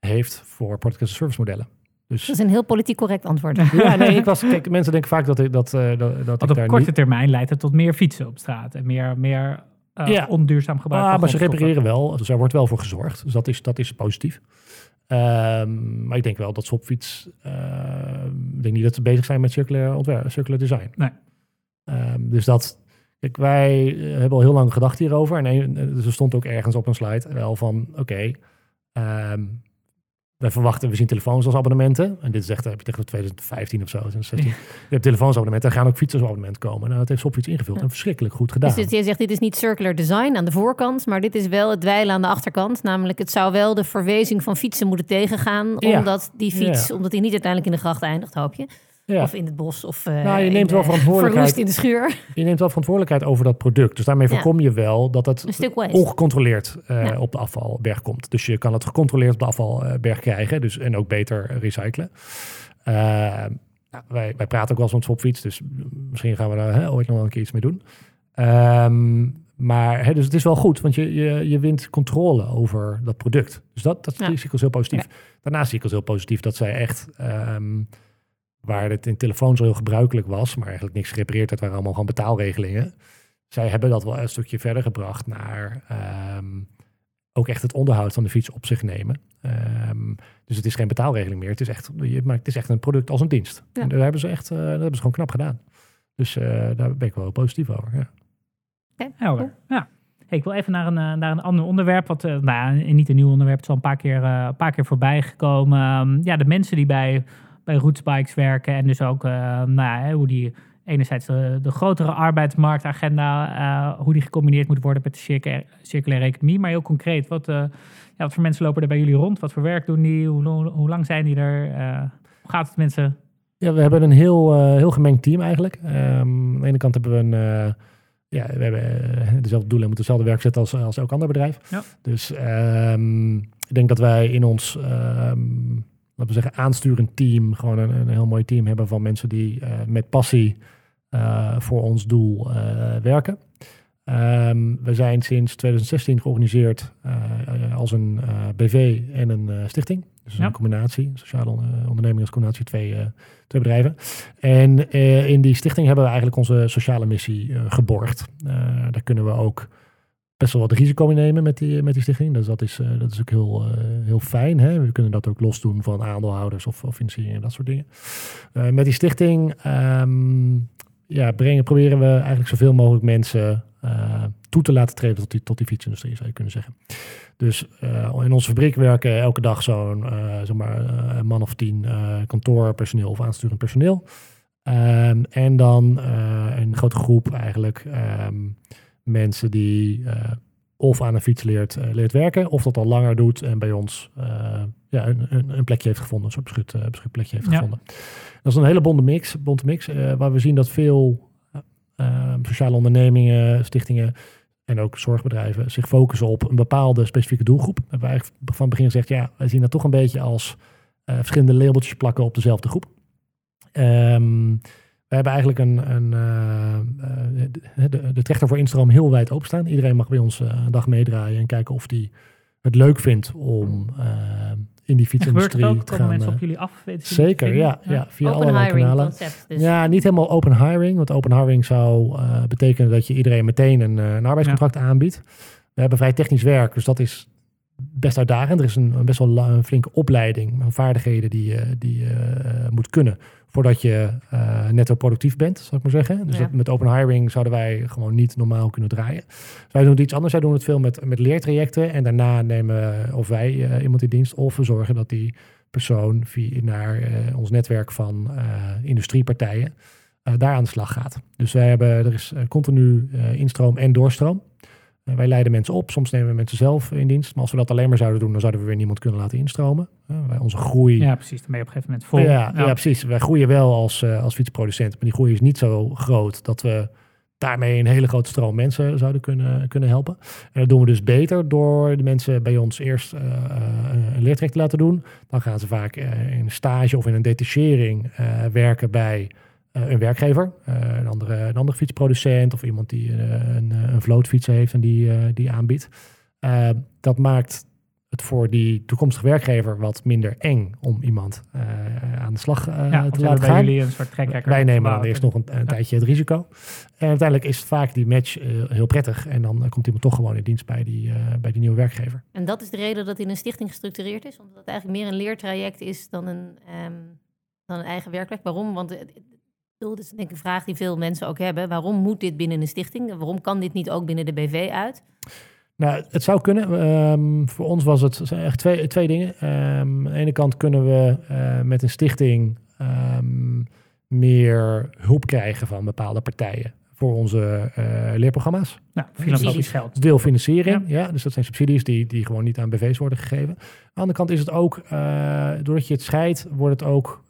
heeft voor product as a service modellen. Dus, dat is een heel politiek correct antwoord. Ja, nee, *laughs* ik was, kijk, mensen denken vaak dat ik dat. Uh, dat, dat op korte termijn leidt het tot meer fietsen op straat en meer, meer uh, ja. onduurzaam gebruik. Ah, maar ze repareren wel, dus er wordt wel voor gezorgd. Dus dat is, dat is positief. Um, maar ik denk wel dat Swapfiets, uh, ik denk niet dat ze bezig zijn met circulair ontwerp, circulair design. Nee. Um, dus dat, kijk, wij hebben al heel lang gedacht hierover. En een, dus er stond ook ergens op een slide wel van, oké, okay, um, wij verwachten, we zien telefoons als abonnementen. En dit is echt, heb je tegen 2015 of zo, 2016. *laughs* Je hebt telefoonsabonnementen, er gaan ook fietsers abonnement komen. Nou, dat heeft Swapfiets ingevuld en verschrikkelijk goed gedaan. Dus je zegt, dit is niet circular design aan de voorkant, maar dit is wel het dweilen aan de achterkant. Namelijk, het zou wel de verwezing van fietsen moeten tegengaan, omdat die fiets, omdat die niet uiteindelijk in de gracht eindigt, hoop je. Ja. Of in het bos. Of uh, nou, je neemt wel verantwoordelijkheid. in de schuur. Je neemt wel verantwoordelijkheid over dat product. Dus daarmee voorkom je wel dat het ongecontroleerd uh, ja. op de afvalberg komt. Dus je kan het gecontroleerd op de afvalberg krijgen. Dus, en ook beter recyclen. Uh, nou, wij, wij praten ook wel eens met Swapfiets. Dus misschien gaan we daar hè, ooit nog wel een keer iets mee doen. Um, maar hè, dus het is wel goed, want je, je, je wint controle over dat product. Dus dat, dat ja. zie ik als heel positief. Daarnaast zie ik als heel positief dat zij echt... Um, waar het in telefoons heel gebruikelijk was, maar eigenlijk niks gerepareerd werd, waren allemaal gewoon betaalregelingen. Zij hebben dat wel een stukje verder gebracht naar um, ook echt het onderhoud van de fiets op zich nemen. Um, dus het is geen betaalregeling meer. Het is echt, maar het is echt een product als een dienst. Ja. En daar hebben ze echt, uh, dat hebben ze gewoon knap gedaan. Dus uh, daar ben ik wel positief over. Ja. Okay. Helder. Ja. Hey, ik wil even naar een, eh, naar een ander onderwerp. Wat, uh, nou, niet een nieuw onderwerp, het is al een paar keer, uh, een paar keer voorbij gekomen. Um, ja, de mensen die bij bij Rootsbikes werken. En dus ook uh, nou ja, hoe die enerzijds de, de grotere arbeidsmarktagenda, uh, hoe die gecombineerd moet worden met de circulaire, circulaire economie. Maar heel concreet, wat, uh, ja, wat voor mensen lopen er bij jullie rond? Wat voor werk doen die? Hoe, hoe, hoe lang zijn die er? hoe gaat het mensen? Ja, we hebben een heel, heel gemengd team eigenlijk. Um, aan de ene kant hebben we een ja, we hebben dezelfde doelen en moeten dezelfde werk zetten als, als elk ander bedrijf. Ja. Dus um, ik denk dat wij in ons um, laten we zeggen, aansturend team. Gewoon een, een heel mooi team hebben van mensen die uh, met passie uh, voor ons doel uh, werken. Um, we zijn sinds 2016 georganiseerd als een BV en een stichting. Dus ja. een combinatie, sociale onderneming als combinatie, twee, twee bedrijven. En in die stichting hebben we eigenlijk onze sociale missie geborgd. daar kunnen we ook best wel wat risico nemen met die, met die stichting. Dus dat is, uh, dat is ook heel, uh, heel fijn. Hè? We kunnen dat ook los doen van aandeelhouders of, of financiering en dat soort dingen. Uh, met die stichting um, ja, brengen, proberen we eigenlijk zoveel mogelijk mensen toe te laten treden tot die, tot die fietsindustrie, zou je kunnen zeggen. Dus in onze fabriek werken elke dag zo'n zeg maar, man of tien kantoorpersoneel of aansturend personeel. Um, en dan een grote groep eigenlijk um, mensen die uh, of aan een fiets leert, uh, leert werken, of dat al langer doet en bij ons uh, ja, een, een, een, plekje heeft gevonden, een soort beschut, beschut plekje heeft ja. gevonden. Dat is een hele bonte mix, bonte mix waar we zien dat veel sociale ondernemingen, stichtingen en ook zorgbedrijven zich focussen op een bepaalde specifieke doelgroep. We hebben eigenlijk van het begin gezegd, ja, wij zien dat toch een beetje als verschillende labeltjes plakken op dezelfde groep. Um, we hebben eigenlijk een, een uh, de, de trechter voor instroom heel wijd openstaan. Iedereen mag bij ons uh, een dag meedraaien en kijken of die het leuk vindt om uh, in die fietsindustrie ook, te gaan. mensen op jullie af? Zeker, ja, ja. ja. Via open allerlei kanalen. Concept, dus. Ja, niet helemaal open hiring. Want open hiring zou betekenen dat je iedereen meteen een, een arbeidscontract ja. aanbiedt. We hebben vrij technisch werk, dus dat is best uitdagend. Er is een, een best wel een flinke opleiding van vaardigheden die je die, uh, moet kunnen voordat je uh, netto productief bent, zal ik maar zeggen. Dus Ja. dat met open hiring zouden wij gewoon niet normaal kunnen draaien. Dus wij doen het iets anders. Wij doen het veel met, met leertrajecten en daarna nemen of wij uh, iemand in dienst of we zorgen dat die persoon via, naar uh, ons netwerk van industriepartijen daar aan de slag gaat. Dus wij hebben, er is continu instroom en doorstroom. Uh, wij leiden mensen op, soms nemen we mensen zelf in dienst. Maar als we dat alleen maar zouden doen, dan zouden we weer niemand kunnen laten instromen. Uh, wij, onze groei. Ja, precies. Dan ben je op een gegeven moment vol. Ja, ja. ja precies. Wij groeien wel als, uh, als fietsproducent. Maar die groei is niet zo groot dat we daarmee een hele grote stroom mensen zouden kunnen, kunnen helpen. En dat doen we dus beter door de mensen bij ons eerst uh, een leertraject te laten doen. Dan gaan ze vaak in een stage of in een detachering werken bij een werkgever, een, andere, een andere fietsproducent of iemand die een, een vlootfiets heeft en die, die aanbiedt. dat maakt het voor die toekomstige werkgever wat minder eng om iemand uh, aan de slag uh, ja, te laten gaan. Jullie een soort Wij nemen dan eerst nog een, een tijdje het risico. En uiteindelijk is vaak die match uh, heel prettig. En dan komt iemand toch gewoon in dienst bij die, bij die nieuwe werkgever. En dat is de reden dat het in een stichting gestructureerd is? Omdat het eigenlijk meer een leertraject is dan een, um, dan een eigen werkplek. Waarom? Want dat is denk ik een vraag die veel mensen ook hebben. Waarom moet dit binnen een stichting? Waarom kan dit niet ook binnen de BV uit? Nou, het zou kunnen. Um, voor ons was het echt twee, twee dingen. Um, aan de ene kant kunnen we uh, met een stichting um, meer hulp krijgen van bepaalde partijen voor onze uh, leerprogramma's. Nou, filantropisch geld. Deelfinanciering, ja. ja. Dus dat zijn subsidies die, die gewoon niet aan BV's worden gegeven. Aan de andere kant is het ook, uh, doordat je het scheidt, wordt het ook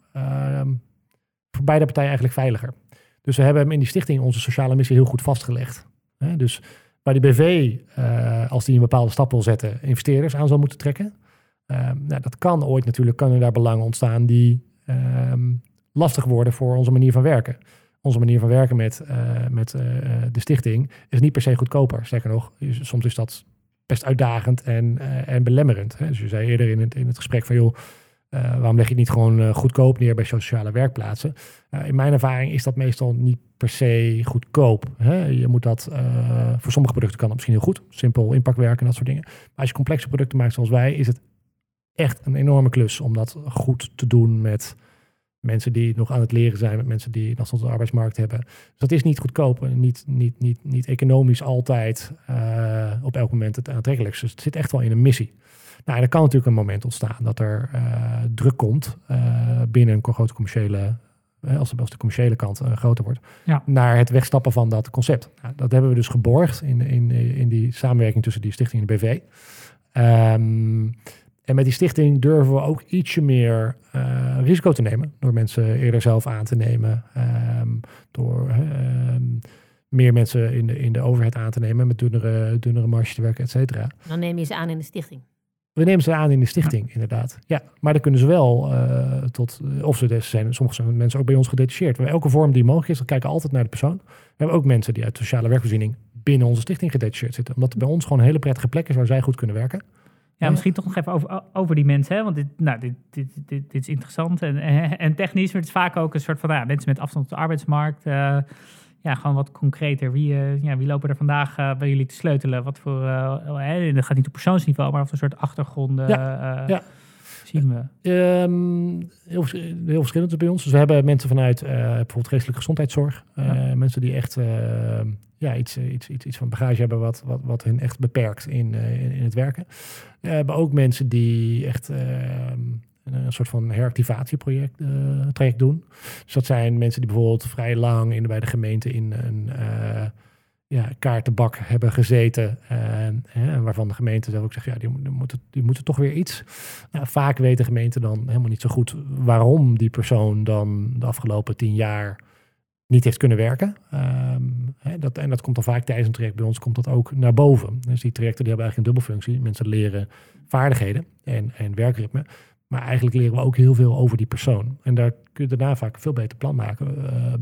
voor beide partijen eigenlijk veiliger. Dus we hebben in die stichting onze sociale missie heel goed vastgelegd. Dus waar die BV, uh, als die een bepaalde stap wil zetten, investeerders aan zal moeten trekken. Uh, nou, dat kan ooit natuurlijk, kunnen daar belangen ontstaan die uh, lastig worden voor onze manier van werken. Onze manier van werken met, uh, met de stichting is niet per se goedkoper. Sterker nog, soms is dat best uitdagend en, en belemmerend. Dus je zei eerder in het, in het gesprek van, joh, uh, waarom leg je het niet gewoon uh, goedkoop neer bij sociale werkplaatsen? Uh, in mijn ervaring is dat meestal niet per se goedkoop. Hè? Je moet dat, voor sommige producten kan dat misschien heel goed. Simpel inpakwerk en dat soort dingen. Maar als je complexe producten maakt zoals wij, is het echt een enorme klus om dat goed te doen met mensen die nog aan het leren zijn, met mensen die nog de arbeidsmarkt hebben. Dus dat is niet goedkoop en niet, niet, niet, niet economisch altijd op elk moment het aantrekkelijkste. Dus het zit echt wel in een missie. Nou, er kan natuurlijk een moment ontstaan dat er uh, druk komt uh, binnen een grote commerciële, uh, als, de, als de commerciële kant groter wordt, ja. naar het wegstappen van dat concept. Nou, dat hebben we dus geborgd in, in, in die samenwerking tussen die stichting en de BV. Um, en met die stichting durven we ook ietsje meer risico te nemen. Door mensen eerder zelf aan te nemen. Um, door um, meer mensen in de, in de overheid aan te nemen. Met dunnere, dunnere marge te werken, et cetera. Dan neem je ze aan in de stichting. We nemen ze aan in de stichting, inderdaad. Ja, maar dan kunnen ze wel uh, tot, of ze dus zijn, sommige zijn mensen ook bij ons gedetacheerd. We elke vorm die mogelijk is, dan kijken we altijd naar de persoon. We hebben ook mensen die uit sociale werkvoorziening binnen onze stichting gedetacheerd zitten. Omdat het bij ons gewoon een hele prettige plek is waar zij goed kunnen werken. Ja, misschien toch nog even over, over die mensen, hè? want dit, nou, dit, dit, dit, dit is interessant en, *laughs* en, technisch, maar het is vaak ook een soort van nou ja, mensen met afstand op de arbeidsmarkt. Uh, ja, gewoon wat concreter. Wie, uh, ja, wie lopen er vandaag uh, bij jullie te sleutelen? Wat voor, uh, dat gaat niet op persoonsniveau, maar wat voor soort achtergronden ja, ja. zien we? Um, heel, heel verschillend bij ons. Dus we hebben mensen vanuit bijvoorbeeld geestelijke gezondheidszorg. Ja. Mensen die echt ja, iets, iets, iets, iets van bagage hebben wat, wat, wat hen echt beperkt in, in, in het werken. We hebben ook mensen die echt ehm, een soort van heractivatieproject uh, traject doen. Dus dat zijn mensen die bijvoorbeeld vrij lang in, bij de gemeente in een uh, ja, kaartenbak hebben gezeten. en waarvan de gemeente zelf ook zegt, ja, die, moeten, die moeten toch weer iets. Vaak weten gemeenten dan helemaal niet zo goed waarom die persoon dan de afgelopen tien jaar niet heeft kunnen werken. Um, hè, dat, en dat komt dan vaak tijdens een traject bij ons komt dat ook naar boven. Dus die trajecten die hebben eigenlijk een dubbelfunctie. Mensen leren vaardigheden en, en werkritme. Maar eigenlijk leren we ook heel veel over die persoon. En daar kun je daarna vaak een veel beter plan maken uh,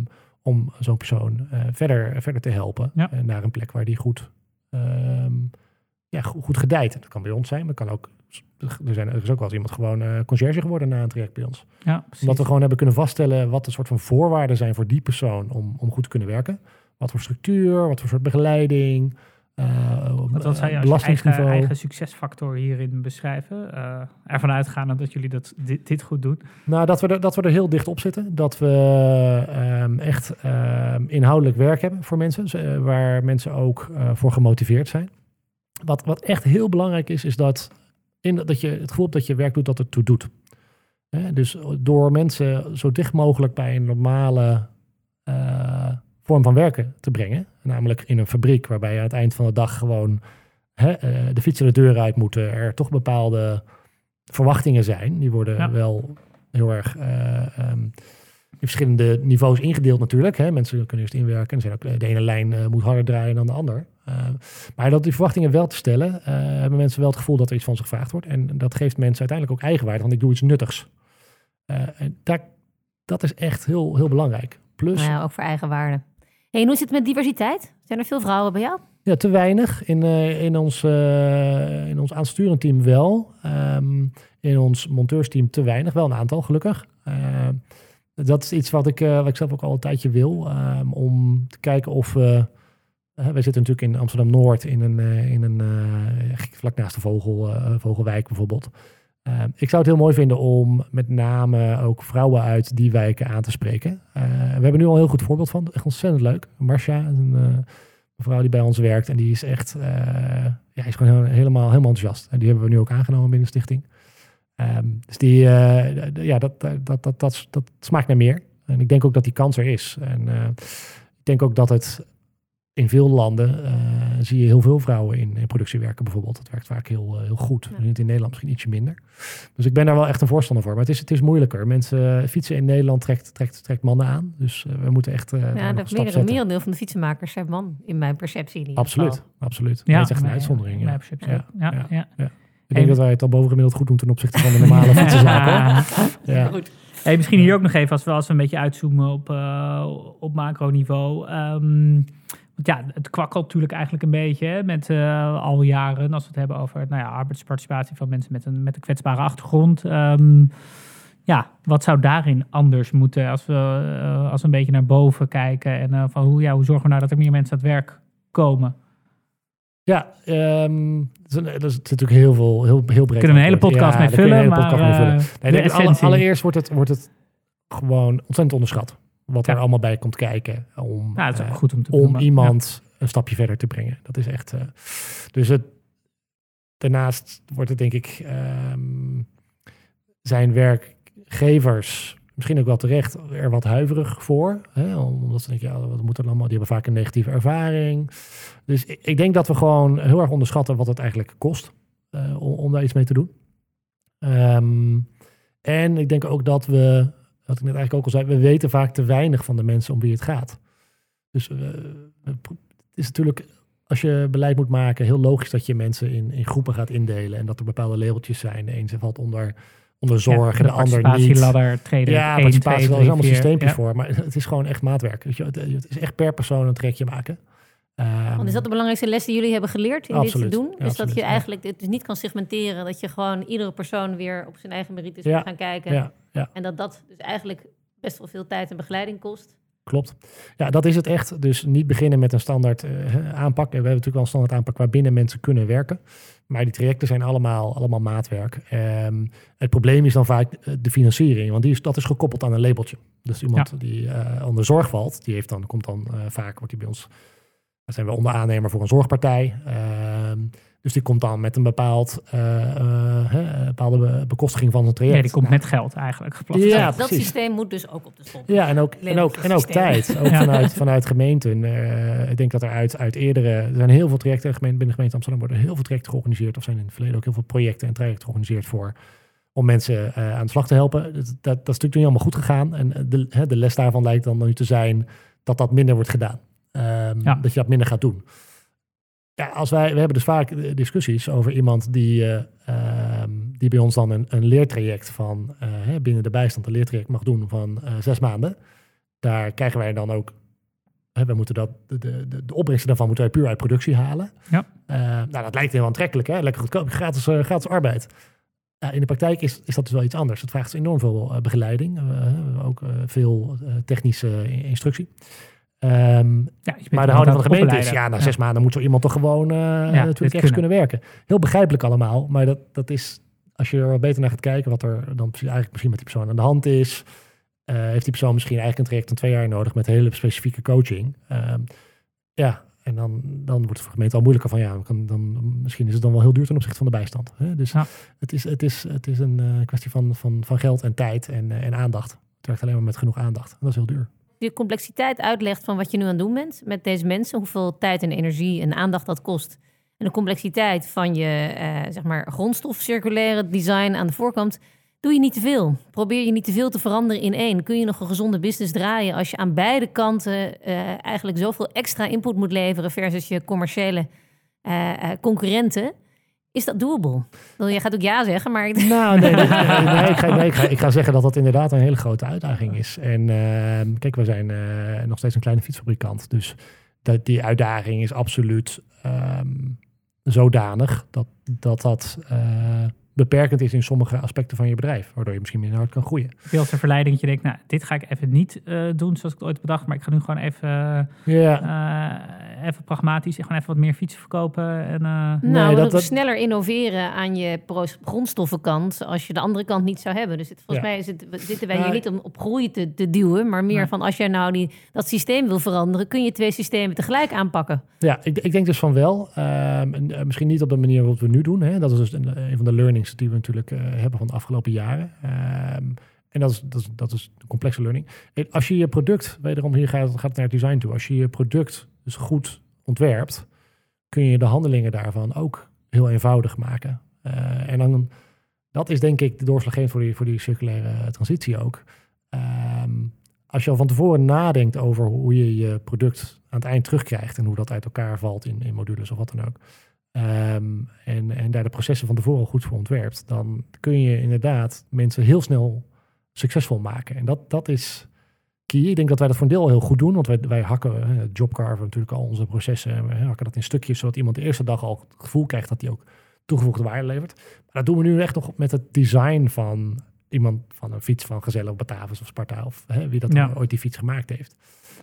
om zo'n persoon uh, verder, verder te helpen ja. uh, naar een plek waar die goed, um, ja, goed gedijt. Dat kan bij ons zijn, maar kan ook. Er, zijn, er is ook wel eens iemand gewoon conciërge geworden na een traject bij ons. Ja, Omdat we gewoon hebben kunnen vaststellen wat de soort van voorwaarden zijn voor die persoon om, om goed te kunnen werken. Wat voor structuur, wat voor soort begeleiding. Uh, wat, zou je als eigen, eigen, succesfactor hierin beschrijven? Uh, ervan uitgaan dat jullie dat, dit, dit, goed doen. Nou, dat we, er, dat we er heel dicht op zitten. Dat we um, echt um, inhoudelijk werk hebben voor mensen. Waar mensen ook voor gemotiveerd zijn. Wat, wat echt heel belangrijk is, is dat, in, dat je het gevoel hebt dat je werk doet dat het toe doet. dus door mensen zo dicht mogelijk bij een normale vorm van werken te brengen. Namelijk in een fabriek waarbij je aan het eind van de dag gewoon hè, uh, de fietsen de deur uit moeten. Er toch bepaalde verwachtingen zijn. Die worden ja. wel heel erg uh, um, in verschillende niveaus ingedeeld natuurlijk. Hè. Mensen kunnen eerst inwerken. Er zijn ook, de ene lijn uh, moet harder draaien dan de ander. Uh, maar dat die verwachtingen wel te stellen, uh, hebben mensen wel het gevoel dat er iets van ze gevraagd wordt. En dat geeft mensen uiteindelijk ook eigenwaarde, want ik doe iets nuttigs. en daar, dat is echt heel, heel belangrijk. Plus, nou ja, ook voor eigenwaarde. En hoe zit het met diversiteit? Zijn er veel vrouwen bij jou? Ja, te weinig. In, in ons, in ons aansturend team wel. Um, in ons monteursteam te weinig. Wel een aantal, gelukkig. dat is iets wat ik, wat ik zelf ook al een tijdje wil. Um, om te kijken of we wij zitten natuurlijk in Amsterdam-Noord in een, in een vlak naast de Vogel, Vogelwijk bijvoorbeeld. Ehm, ik zou het heel mooi vinden om met name ook vrouwen uit die wijken aan te spreken. we hebben nu al een heel goed voorbeeld van. Echt ontzettend leuk. Marcia, een mevrouw die bij ons werkt. En die is echt ja, is gewoon helemaal, helemaal enthousiast. En die hebben we nu ook aangenomen binnen de stichting. Um, dus die, ja, dat, dat, dat, dat, dat smaakt naar meer. En ik denk ook dat die kans er is. En ik denk ook dat het in veel landen uh, zie je heel veel vrouwen in, in productie werken bijvoorbeeld. Dat werkt vaak heel, uh, heel goed. Ja. In Nederland misschien ietsje minder. Dus ik ben daar wel echt een voorstander voor. Maar het is, het is moeilijker. Mensen uh, fietsen in Nederland trekt, trekt, trekt mannen aan. Dus we moeten echt. ja, dat meer, merendeel van de fietsenmakers zijn man, in mijn perceptie. In absoluut, geval. absoluut. Ja, dat is echt een uitzondering. Ja. Ja. Ja. Ja. Ja. Ik denk dat wij het al bovengemiddeld goed doen ten opzichte van de normale *laughs* fietsenzaken. *laughs* ja. Goed. Hey, misschien hier ook nog even, als we, als we een beetje uitzoomen op, op macroniveau. Um, want ja, het kwakkelt natuurlijk eigenlijk een beetje hè, met uh, al jaren. Als we het hebben over nou ja, arbeidsparticipatie van mensen met een, met een kwetsbare achtergrond. Um, ja, wat zou daarin anders moeten als we, uh, als we een beetje naar boven kijken? En uh, van hoe, ja, hoe zorgen we nou dat er meer mensen aan het werk komen? Ja, um, er is natuurlijk heel veel, heel, heel breed. Kunnen we een hele podcast ja, mee vullen, maar vullen. Nee, alle, allereerst wordt het, wordt het gewoon ontzettend onderschat wat er allemaal bij komt kijken om, ook goed om, te om iemand een stapje verder te brengen. Dat is echt. Uh, dus het, daarnaast wordt het denk ik um, zijn werkgevers misschien ook wel terecht er wat huiverig voor. Hè? Omdat ze denken, ja, wat moet er allemaal? Die hebben vaak een negatieve ervaring. Dus ik, ik denk dat we gewoon heel erg onderschatten wat het eigenlijk kost uh, om, om, daar iets mee te doen. Um, en ik denk ook dat we wat ik net eigenlijk ook al zei, we weten vaak te weinig van de mensen om wie het gaat. Dus uh, het is natuurlijk, als je beleid moet maken, heel logisch dat je mensen in, in groepen gaat indelen en dat er bepaalde labeltjes zijn. De een valt onder, onder zorg en de, ander niet. Ladder, trader, ja, 1, participatie, er allemaal systeempjes ja. voor. Maar het is gewoon echt maatwerk. Weet je, het is echt per persoon een trekje maken. Um, Want is dat de belangrijkste les die jullie hebben geleerd in absoluut, dit te doen? Is absoluut, dat je eigenlijk het dus niet kan segmenteren, dat je gewoon iedere persoon weer op zijn eigen merites ja, gaan kijken. En dat dat dus eigenlijk best wel veel tijd en begeleiding kost. Klopt. Ja, dat is het echt. Dus niet beginnen met een standaard uh, aanpak. We hebben natuurlijk wel een standaard aanpak waarbinnen mensen kunnen werken. Maar die trajecten zijn allemaal, allemaal maatwerk. Um, het probleem is dan vaak de financiering, want die is, dat is gekoppeld aan een labeltje. Dus iemand ja. die uh, onder zorg valt, die heeft dan, komt dan uh, vaak, wordt die bij ons dan zijn we onder aannemer voor een zorgpartij. Uh, dus die komt dan met een bepaald, uh, uh, bepaalde bekostiging van het traject. Ja, die komt nou, met geld eigenlijk geplaatst. Ja, dat precies. systeem moet dus ook op de stond. Ja, en ook, en ook, en ook tijd. Ook *laughs* ja. vanuit, vanuit gemeenten. Uh, ik denk dat er uit, uit eerdere... Er zijn heel veel trajecten binnen de gemeente Amsterdam... worden heel veel trajecten georganiseerd. Of zijn in het verleden ook heel veel projecten en trajecten georganiseerd voor... om mensen aan de slag te helpen. Dat, dat, dat is natuurlijk niet allemaal goed gegaan. En de, de les daarvan lijkt dan nu te zijn... dat dat minder wordt gedaan. Um, ja. Dat je dat minder gaat doen. Ja, als wij, we hebben dus vaak discussies over iemand die, uh, um, die bij ons dan een, een leertraject van uh, binnen de bijstand een leertraject mag doen van uh, zes maanden. Daar krijgen wij dan ook, we moeten dat, de, de, de opbrengsten daarvan moeten wij puur uit productie halen. Ja. nou, dat lijkt heel aantrekkelijk, hè? lekker goedkoop, gratis, gratis arbeid. in de praktijk is, is dat dus wel iets anders. Het vraagt dus enorm veel begeleiding, ook veel technische instructie. Um, ja, maar de houding van de gemeente is, ja, na zes ja. maanden moet zo iemand toch gewoon uh, ja, natuurlijk echt kunnen. kunnen werken. Heel begrijpelijk allemaal, maar dat, dat is, als je er wat beter naar gaat kijken, wat er dan eigenlijk misschien met die persoon aan de hand is, uh, heeft die persoon misschien eigenlijk een traject van twee jaar nodig met hele specifieke coaching. Um, ja, en dan, dan wordt het voor de gemeente al moeilijker van, ja, kan, dan, misschien is het dan wel heel duur ten opzichte van de bijstand. Hè? Dus het, is, het, is, het is een uh, kwestie van, van, van geld en tijd en, en aandacht. Het werkt alleen maar met genoeg aandacht. En dat is heel duur de complexiteit uitlegt van wat je nu aan het doen bent met deze mensen, hoeveel tijd en energie en aandacht dat kost. En de complexiteit van je uh, zeg maar grondstof circulaire design aan de voorkant. Doe je niet te veel. Probeer je niet te veel te veranderen in één. Kun je nog een gezonde business draaien als je aan beide kanten uh, eigenlijk zoveel extra input moet leveren versus je commerciële uh, concurrenten? Is dat doable? Je gaat ook ja zeggen, maar... Nou, nee, nee, nee, ik, ga, ik, ga, ik, zeggen dat dat inderdaad een hele grote uitdaging is. En uh, kijk, we zijn uh, nog steeds een kleine fietsfabrikant. Dus dat, die uitdaging is absoluut um, zodanig dat dat... dat uh, beperkend is in sommige aspecten van je bedrijf, waardoor je misschien minder hard kan groeien. Veel als een verleiding dat je denkt, nou, dit ga ik even niet uh, doen zoals ik het ooit bedacht, maar ik ga nu gewoon even, uh, even pragmatisch, gewoon even wat meer fietsen verkopen. En, uh... Nou, nee, dat, sneller innoveren aan je grondstoffenkant als je de andere kant niet zou hebben. Dus het, volgens mij is het, zitten wij hier niet om op groei te, te duwen, maar meer van als jij nou die, dat systeem wil veranderen, kun je twee systemen tegelijk aanpakken. Ja, ik, ik denk dus van wel. Ehm, misschien niet op de manier waarop we nu doen. Hè. Dat is dus een, een van de learnings die we natuurlijk uh, hebben van de afgelopen jaren. Um, en dat is, dat, is, dat is complexe learning. Als je je product, wederom hier gaat, gaat het naar design toe. Als je je product dus goed ontwerpt, kun je de handelingen daarvan ook heel eenvoudig maken. Uh, en dan, dat is denk ik de doorslaggevend voor die, voor die circulaire transitie ook. Um, als je al van tevoren nadenkt over hoe je je product aan het eind terugkrijgt en hoe dat uit elkaar valt in, in modules of wat dan ook, Um, en, en daar de processen van tevoren goed voor ontwerpt, dan kun je inderdaad mensen heel snel succesvol maken. En dat, dat is key. Ik denk dat wij dat voor een deel heel goed doen, want wij, wij hakken jobcarven natuurlijk al onze processen. En we hakken dat in stukjes, zodat iemand de eerste dag al het gevoel krijgt dat hij ook toegevoegde waarde levert. Maar dat doen we nu echt nog met het design van iemand van een fiets van Gazelle of Batavus of Sparta of hè, wie dat ooit die fiets gemaakt heeft.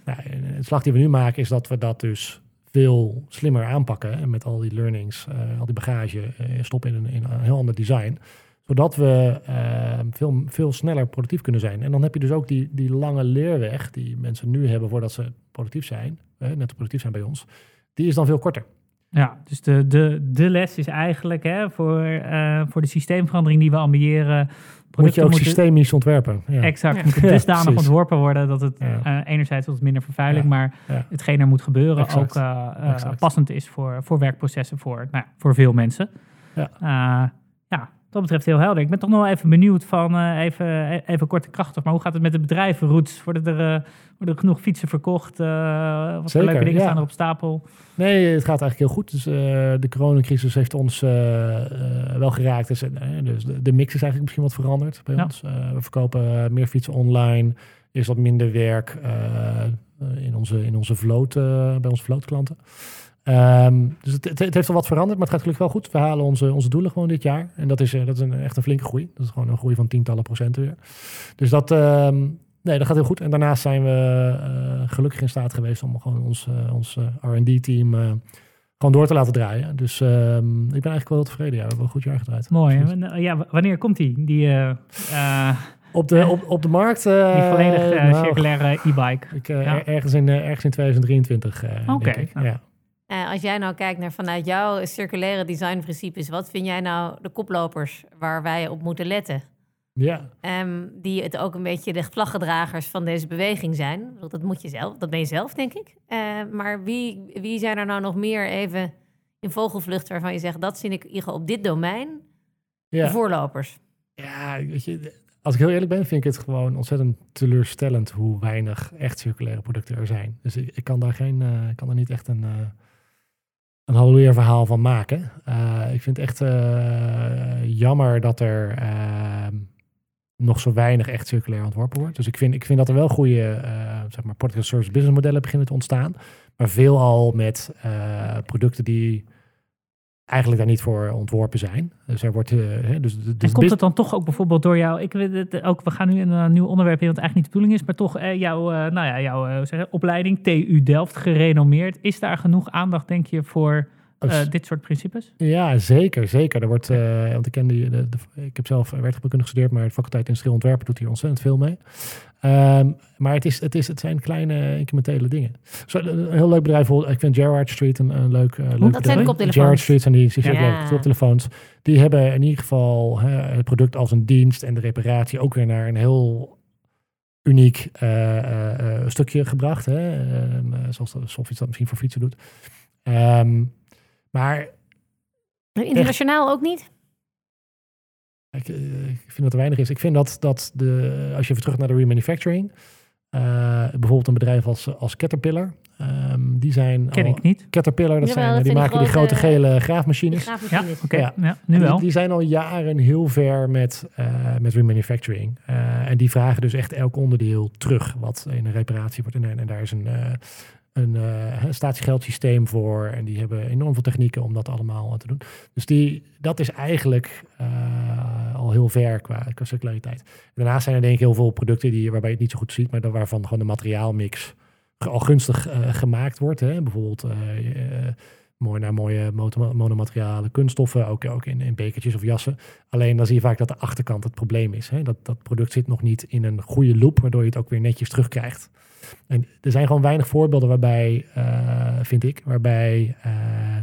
Nou, het slag die we nu maken is dat we dat dus veel slimmer aanpakken. En met al die learnings, uh, al die bagage, uh, stoppen in een, in een heel ander design. Zodat we uh, veel, veel sneller productief kunnen zijn. En dan heb je dus ook die, die lange leerweg die mensen nu hebben voordat ze productief zijn. net productief zijn bij ons. Die is dan veel korter. Ja, dus de, de, de les is eigenlijk hè, voor, voor de systeemverandering die we ambiëren moet je ook systemisch ontwerpen. Ja. Exact, ja. moet het dusdanig *laughs* ontworpen worden dat het uh, enerzijds wat minder vervuiling, maar hetgeen er moet gebeuren ook uh, passend is voor, voor werkprocessen voor, nou, voor veel mensen. Ja. Dat betreft heel helder. Ik ben toch nog wel even benieuwd van, even, e-, even kort krachtig, maar hoe gaat het met de bedrijven, Roots? Worden er, worden er genoeg fietsen verkocht? wat voor leuke dingen staan er op stapel? Nee, het gaat eigenlijk heel goed. Dus de coronacrisis heeft ons wel geraakt. Dus, dus de, de, mix is eigenlijk misschien wat veranderd bij ja. ons. we verkopen meer fietsen online. Is wat minder werk in onze, in onze vloot, bij onze vlootklanten. Um, dus het, het, heeft al wat veranderd, maar het gaat gelukkig wel goed. We halen onze, onze doelen gewoon dit jaar. En dat is, dat is een, echt een flinke groei. Dat is gewoon een groei van tientallen procenten weer. Dus dat, um, Nee, dat gaat heel goed. En daarnaast zijn we uh, gelukkig in staat geweest om gewoon ons, uh, ons uh, R&D-team gewoon door te laten draaien. Dus ehm, ik ben eigenlijk wel heel tevreden. Ja, we hebben een goed jaar gedraaid. Mooi. Ja, wanneer komt die? die op, de, op, op de markt? die volledig nou, circulaire e-bike? Ja. ergens, in, ergens in 2023, Oké. Okay. Ja. Als jij nou kijkt naar vanuit jouw circulaire designprincipes, wat vind jij nou de koplopers waar wij op moeten letten? Ja. Um, die het ook een beetje de vlaggedragers van deze beweging zijn. Dat moet je zelf, dat ben je zelf, denk ik. Uh, maar wie, wie zijn er nou nog meer even in vogelvlucht waarvan je zegt dat zie ik op dit domein ja. de voorlopers? Ja, weet je, als ik heel eerlijk ben, vind ik het gewoon ontzettend teleurstellend hoe weinig echt circulaire producten er zijn. Dus ik, ik kan daar geen, uh, ik kan er niet echt een, uh, een halleluja verhaal van maken. Uh, ik vind het echt jammer dat er ehm, nog zo weinig echt circulair ontworpen wordt. Dus ik vind, ik vind dat er wel goede uh, zeg maar product service business modellen beginnen te ontstaan. Maar veelal met producten die eigenlijk daar niet voor ontworpen zijn. Dus er wordt. Uh, dus, dus en komt het dan toch ook bijvoorbeeld door jou? Ik weet het ook. We gaan nu in een nieuw onderwerp in, wat eigenlijk niet de bedoeling is, maar toch uh, jouw, uh, nou ja, jouw zeg, opleiding TU Delft gerenommeerd. Is daar genoeg aandacht, denk je, voor uh, dit soort principes? Ja, zeker. zeker. Er wordt, uh, want ik, ken die, de, de, ik heb zelf werktuigkunde gestudeerd, maar de faculteit industrieel ontwerpen doet hier ontzettend veel mee. Um, maar het, is, het, is, het zijn kleine incrementele dingen. Zo, een heel leuk bedrijf, ik vind Gerard Street een, een leuk, uh, leuk Dat bedrijf. zijn koptelefoons. Gerard Street zijn die, die ja. koptelefoons. Die hebben in ieder geval hè, het product als een dienst en de reparatie ook weer naar een heel uniek stukje gebracht. Hè? Ehm, zoals Sofie dat misschien voor fietsen doet. Um, maar. Internationaal ook niet? Ik, eh, ik vind dat er weinig is. Ik vind dat, dat de, als je even terug naar de remanufacturing, eh, bijvoorbeeld een bedrijf als, als Caterpillar, ehm, die zijn Ken al- ik niet. Caterpillar, dat Jawel, zijn, dat die maken die die grote grote- gele graafmachines. Ja, Graafmachines. oké. Ja. Ja. nu wel. Die, die zijn al jaren heel ver met, eh, met remanufacturing. Eh, en die vragen dus echt elk onderdeel terug wat in een reparatie wordt. En, en daar is een, eh een eh, statiegeldsysteem voor. En die hebben enorm veel technieken om dat allemaal te doen. Dus die, dat is eigenlijk eh, al heel ver qua, qua circulariteit. Daarnaast zijn er denk ik heel veel producten die, waarbij je het niet zo goed ziet, maar waarvan gewoon de materiaalmix al gunstig eh, gemaakt wordt. Hè? Bijvoorbeeld mooi naar mooie monomaterialen kunststoffen, ook, ook in, in bekertjes of jassen. Alleen dan zie je vaak dat de achterkant het probleem is. Hè? Dat dat product zit nog niet in een goede loop, waardoor je het ook weer netjes terugkrijgt. En er zijn gewoon weinig voorbeelden waarbij, eh, vind ik, waarbij eh, eh,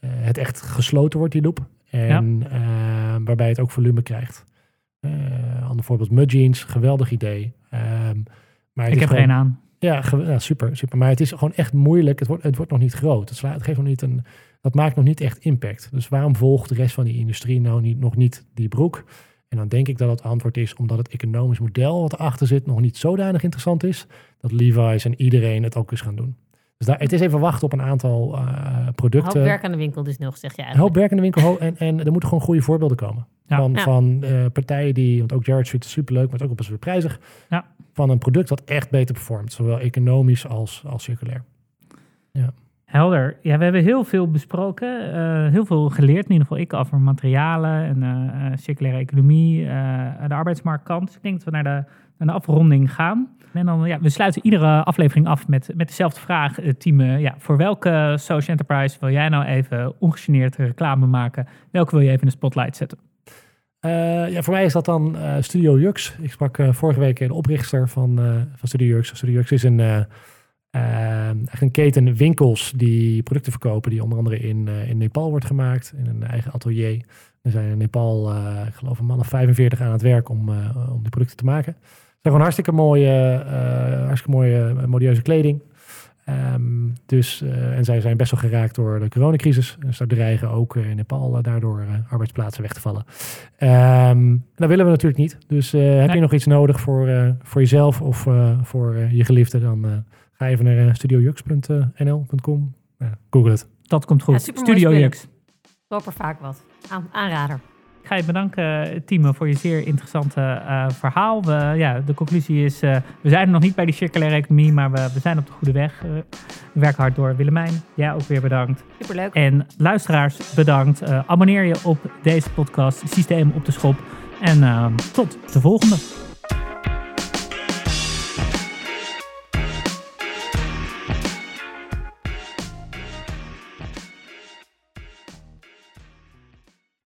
het echt gesloten wordt, die loop. En waarbij het ook volume krijgt. Ander voorbeeld, Mud Jeans, geweldig idee. Ehm, maar Ik heb er gewoon- een aan. ja, super, super. Maar het is gewoon echt moeilijk. Het wordt, het wordt nog niet groot. Het, slaat, het geeft nog niet een, dat maakt nog niet echt impact. Dus waarom volgt de rest van die industrie nou niet, nog niet die broek? En dan denk ik dat het antwoord is omdat het economisch model wat erachter zit nog niet zodanig interessant is. Dat Levi's en iedereen het ook eens gaan doen. Dus daar, het is even wachten op een aantal eh, Een hoop producten. werk aan de winkel dus nog, zeg je Een hoop eigenlijk. werk in de winkel. En, en er moeten gewoon goede voorbeelden komen. Ja. Van, Ja. van eh, partijen die, want ook Jared Street is superleuk, maar het is ook best wel prijzig. Ja. Van een product wat echt beter performt. Zowel economisch als, als circulair. Helder. Ja, we hebben heel veel besproken. eh, heel veel geleerd, in ieder geval ik, over materialen en eh, eh, circulaire economie, de arbeidsmarktkant. Dus ik denk dat we naar de, naar de afronding gaan. En dan, ja, we sluiten iedere aflevering af met, met dezelfde vraag. Team, ja, voor welke social enterprise wil jij nou even ongegeneerd reclame maken? Welke wil je even in de spotlight zetten? Ja, voor mij is dat dan Studio Jux. Ik sprak vorige week de oprichter van, van Studio Jux. Studio Jux is een, echt een keten winkels die producten verkopen, die onder andere in, eh, in Nepal wordt gemaakt, in een eigen atelier. Er zijn in Nepal, eh, ik geloof, een man of 45 aan het werk om, eh, om die producten te maken. Het zijn gewoon hartstikke mooie, hartstikke mooie, modieuze kleding. Ehm, dus, en zij zijn best wel geraakt door de coronacrisis. Dus daar dreigen ook in Nepal daardoor eh, arbeidsplaatsen weg te vallen. Ehm, dat willen we natuurlijk niet. Dus heb Nee. je nog iets nodig voor, voor jezelf of voor je geliefde, dan ga even naar uh, studiojux.nl.com. Google het. Dat komt goed. Ja, Studio. Jux. Koop er vaak wat. Aan, aanrader. Ik ga je bedanken, Timo, voor je zeer interessante eh, verhaal. We, ja, de conclusie is, eh, we zijn er nog niet bij die circulaire economie, maar we, we zijn op de goede weg. Eh, we werken hard door. Willemijn, jij ook weer bedankt. Superleuk. En luisteraars, bedankt. Eh, abonneer je op deze podcast, Systeem op de Schop. En eh, tot de volgende.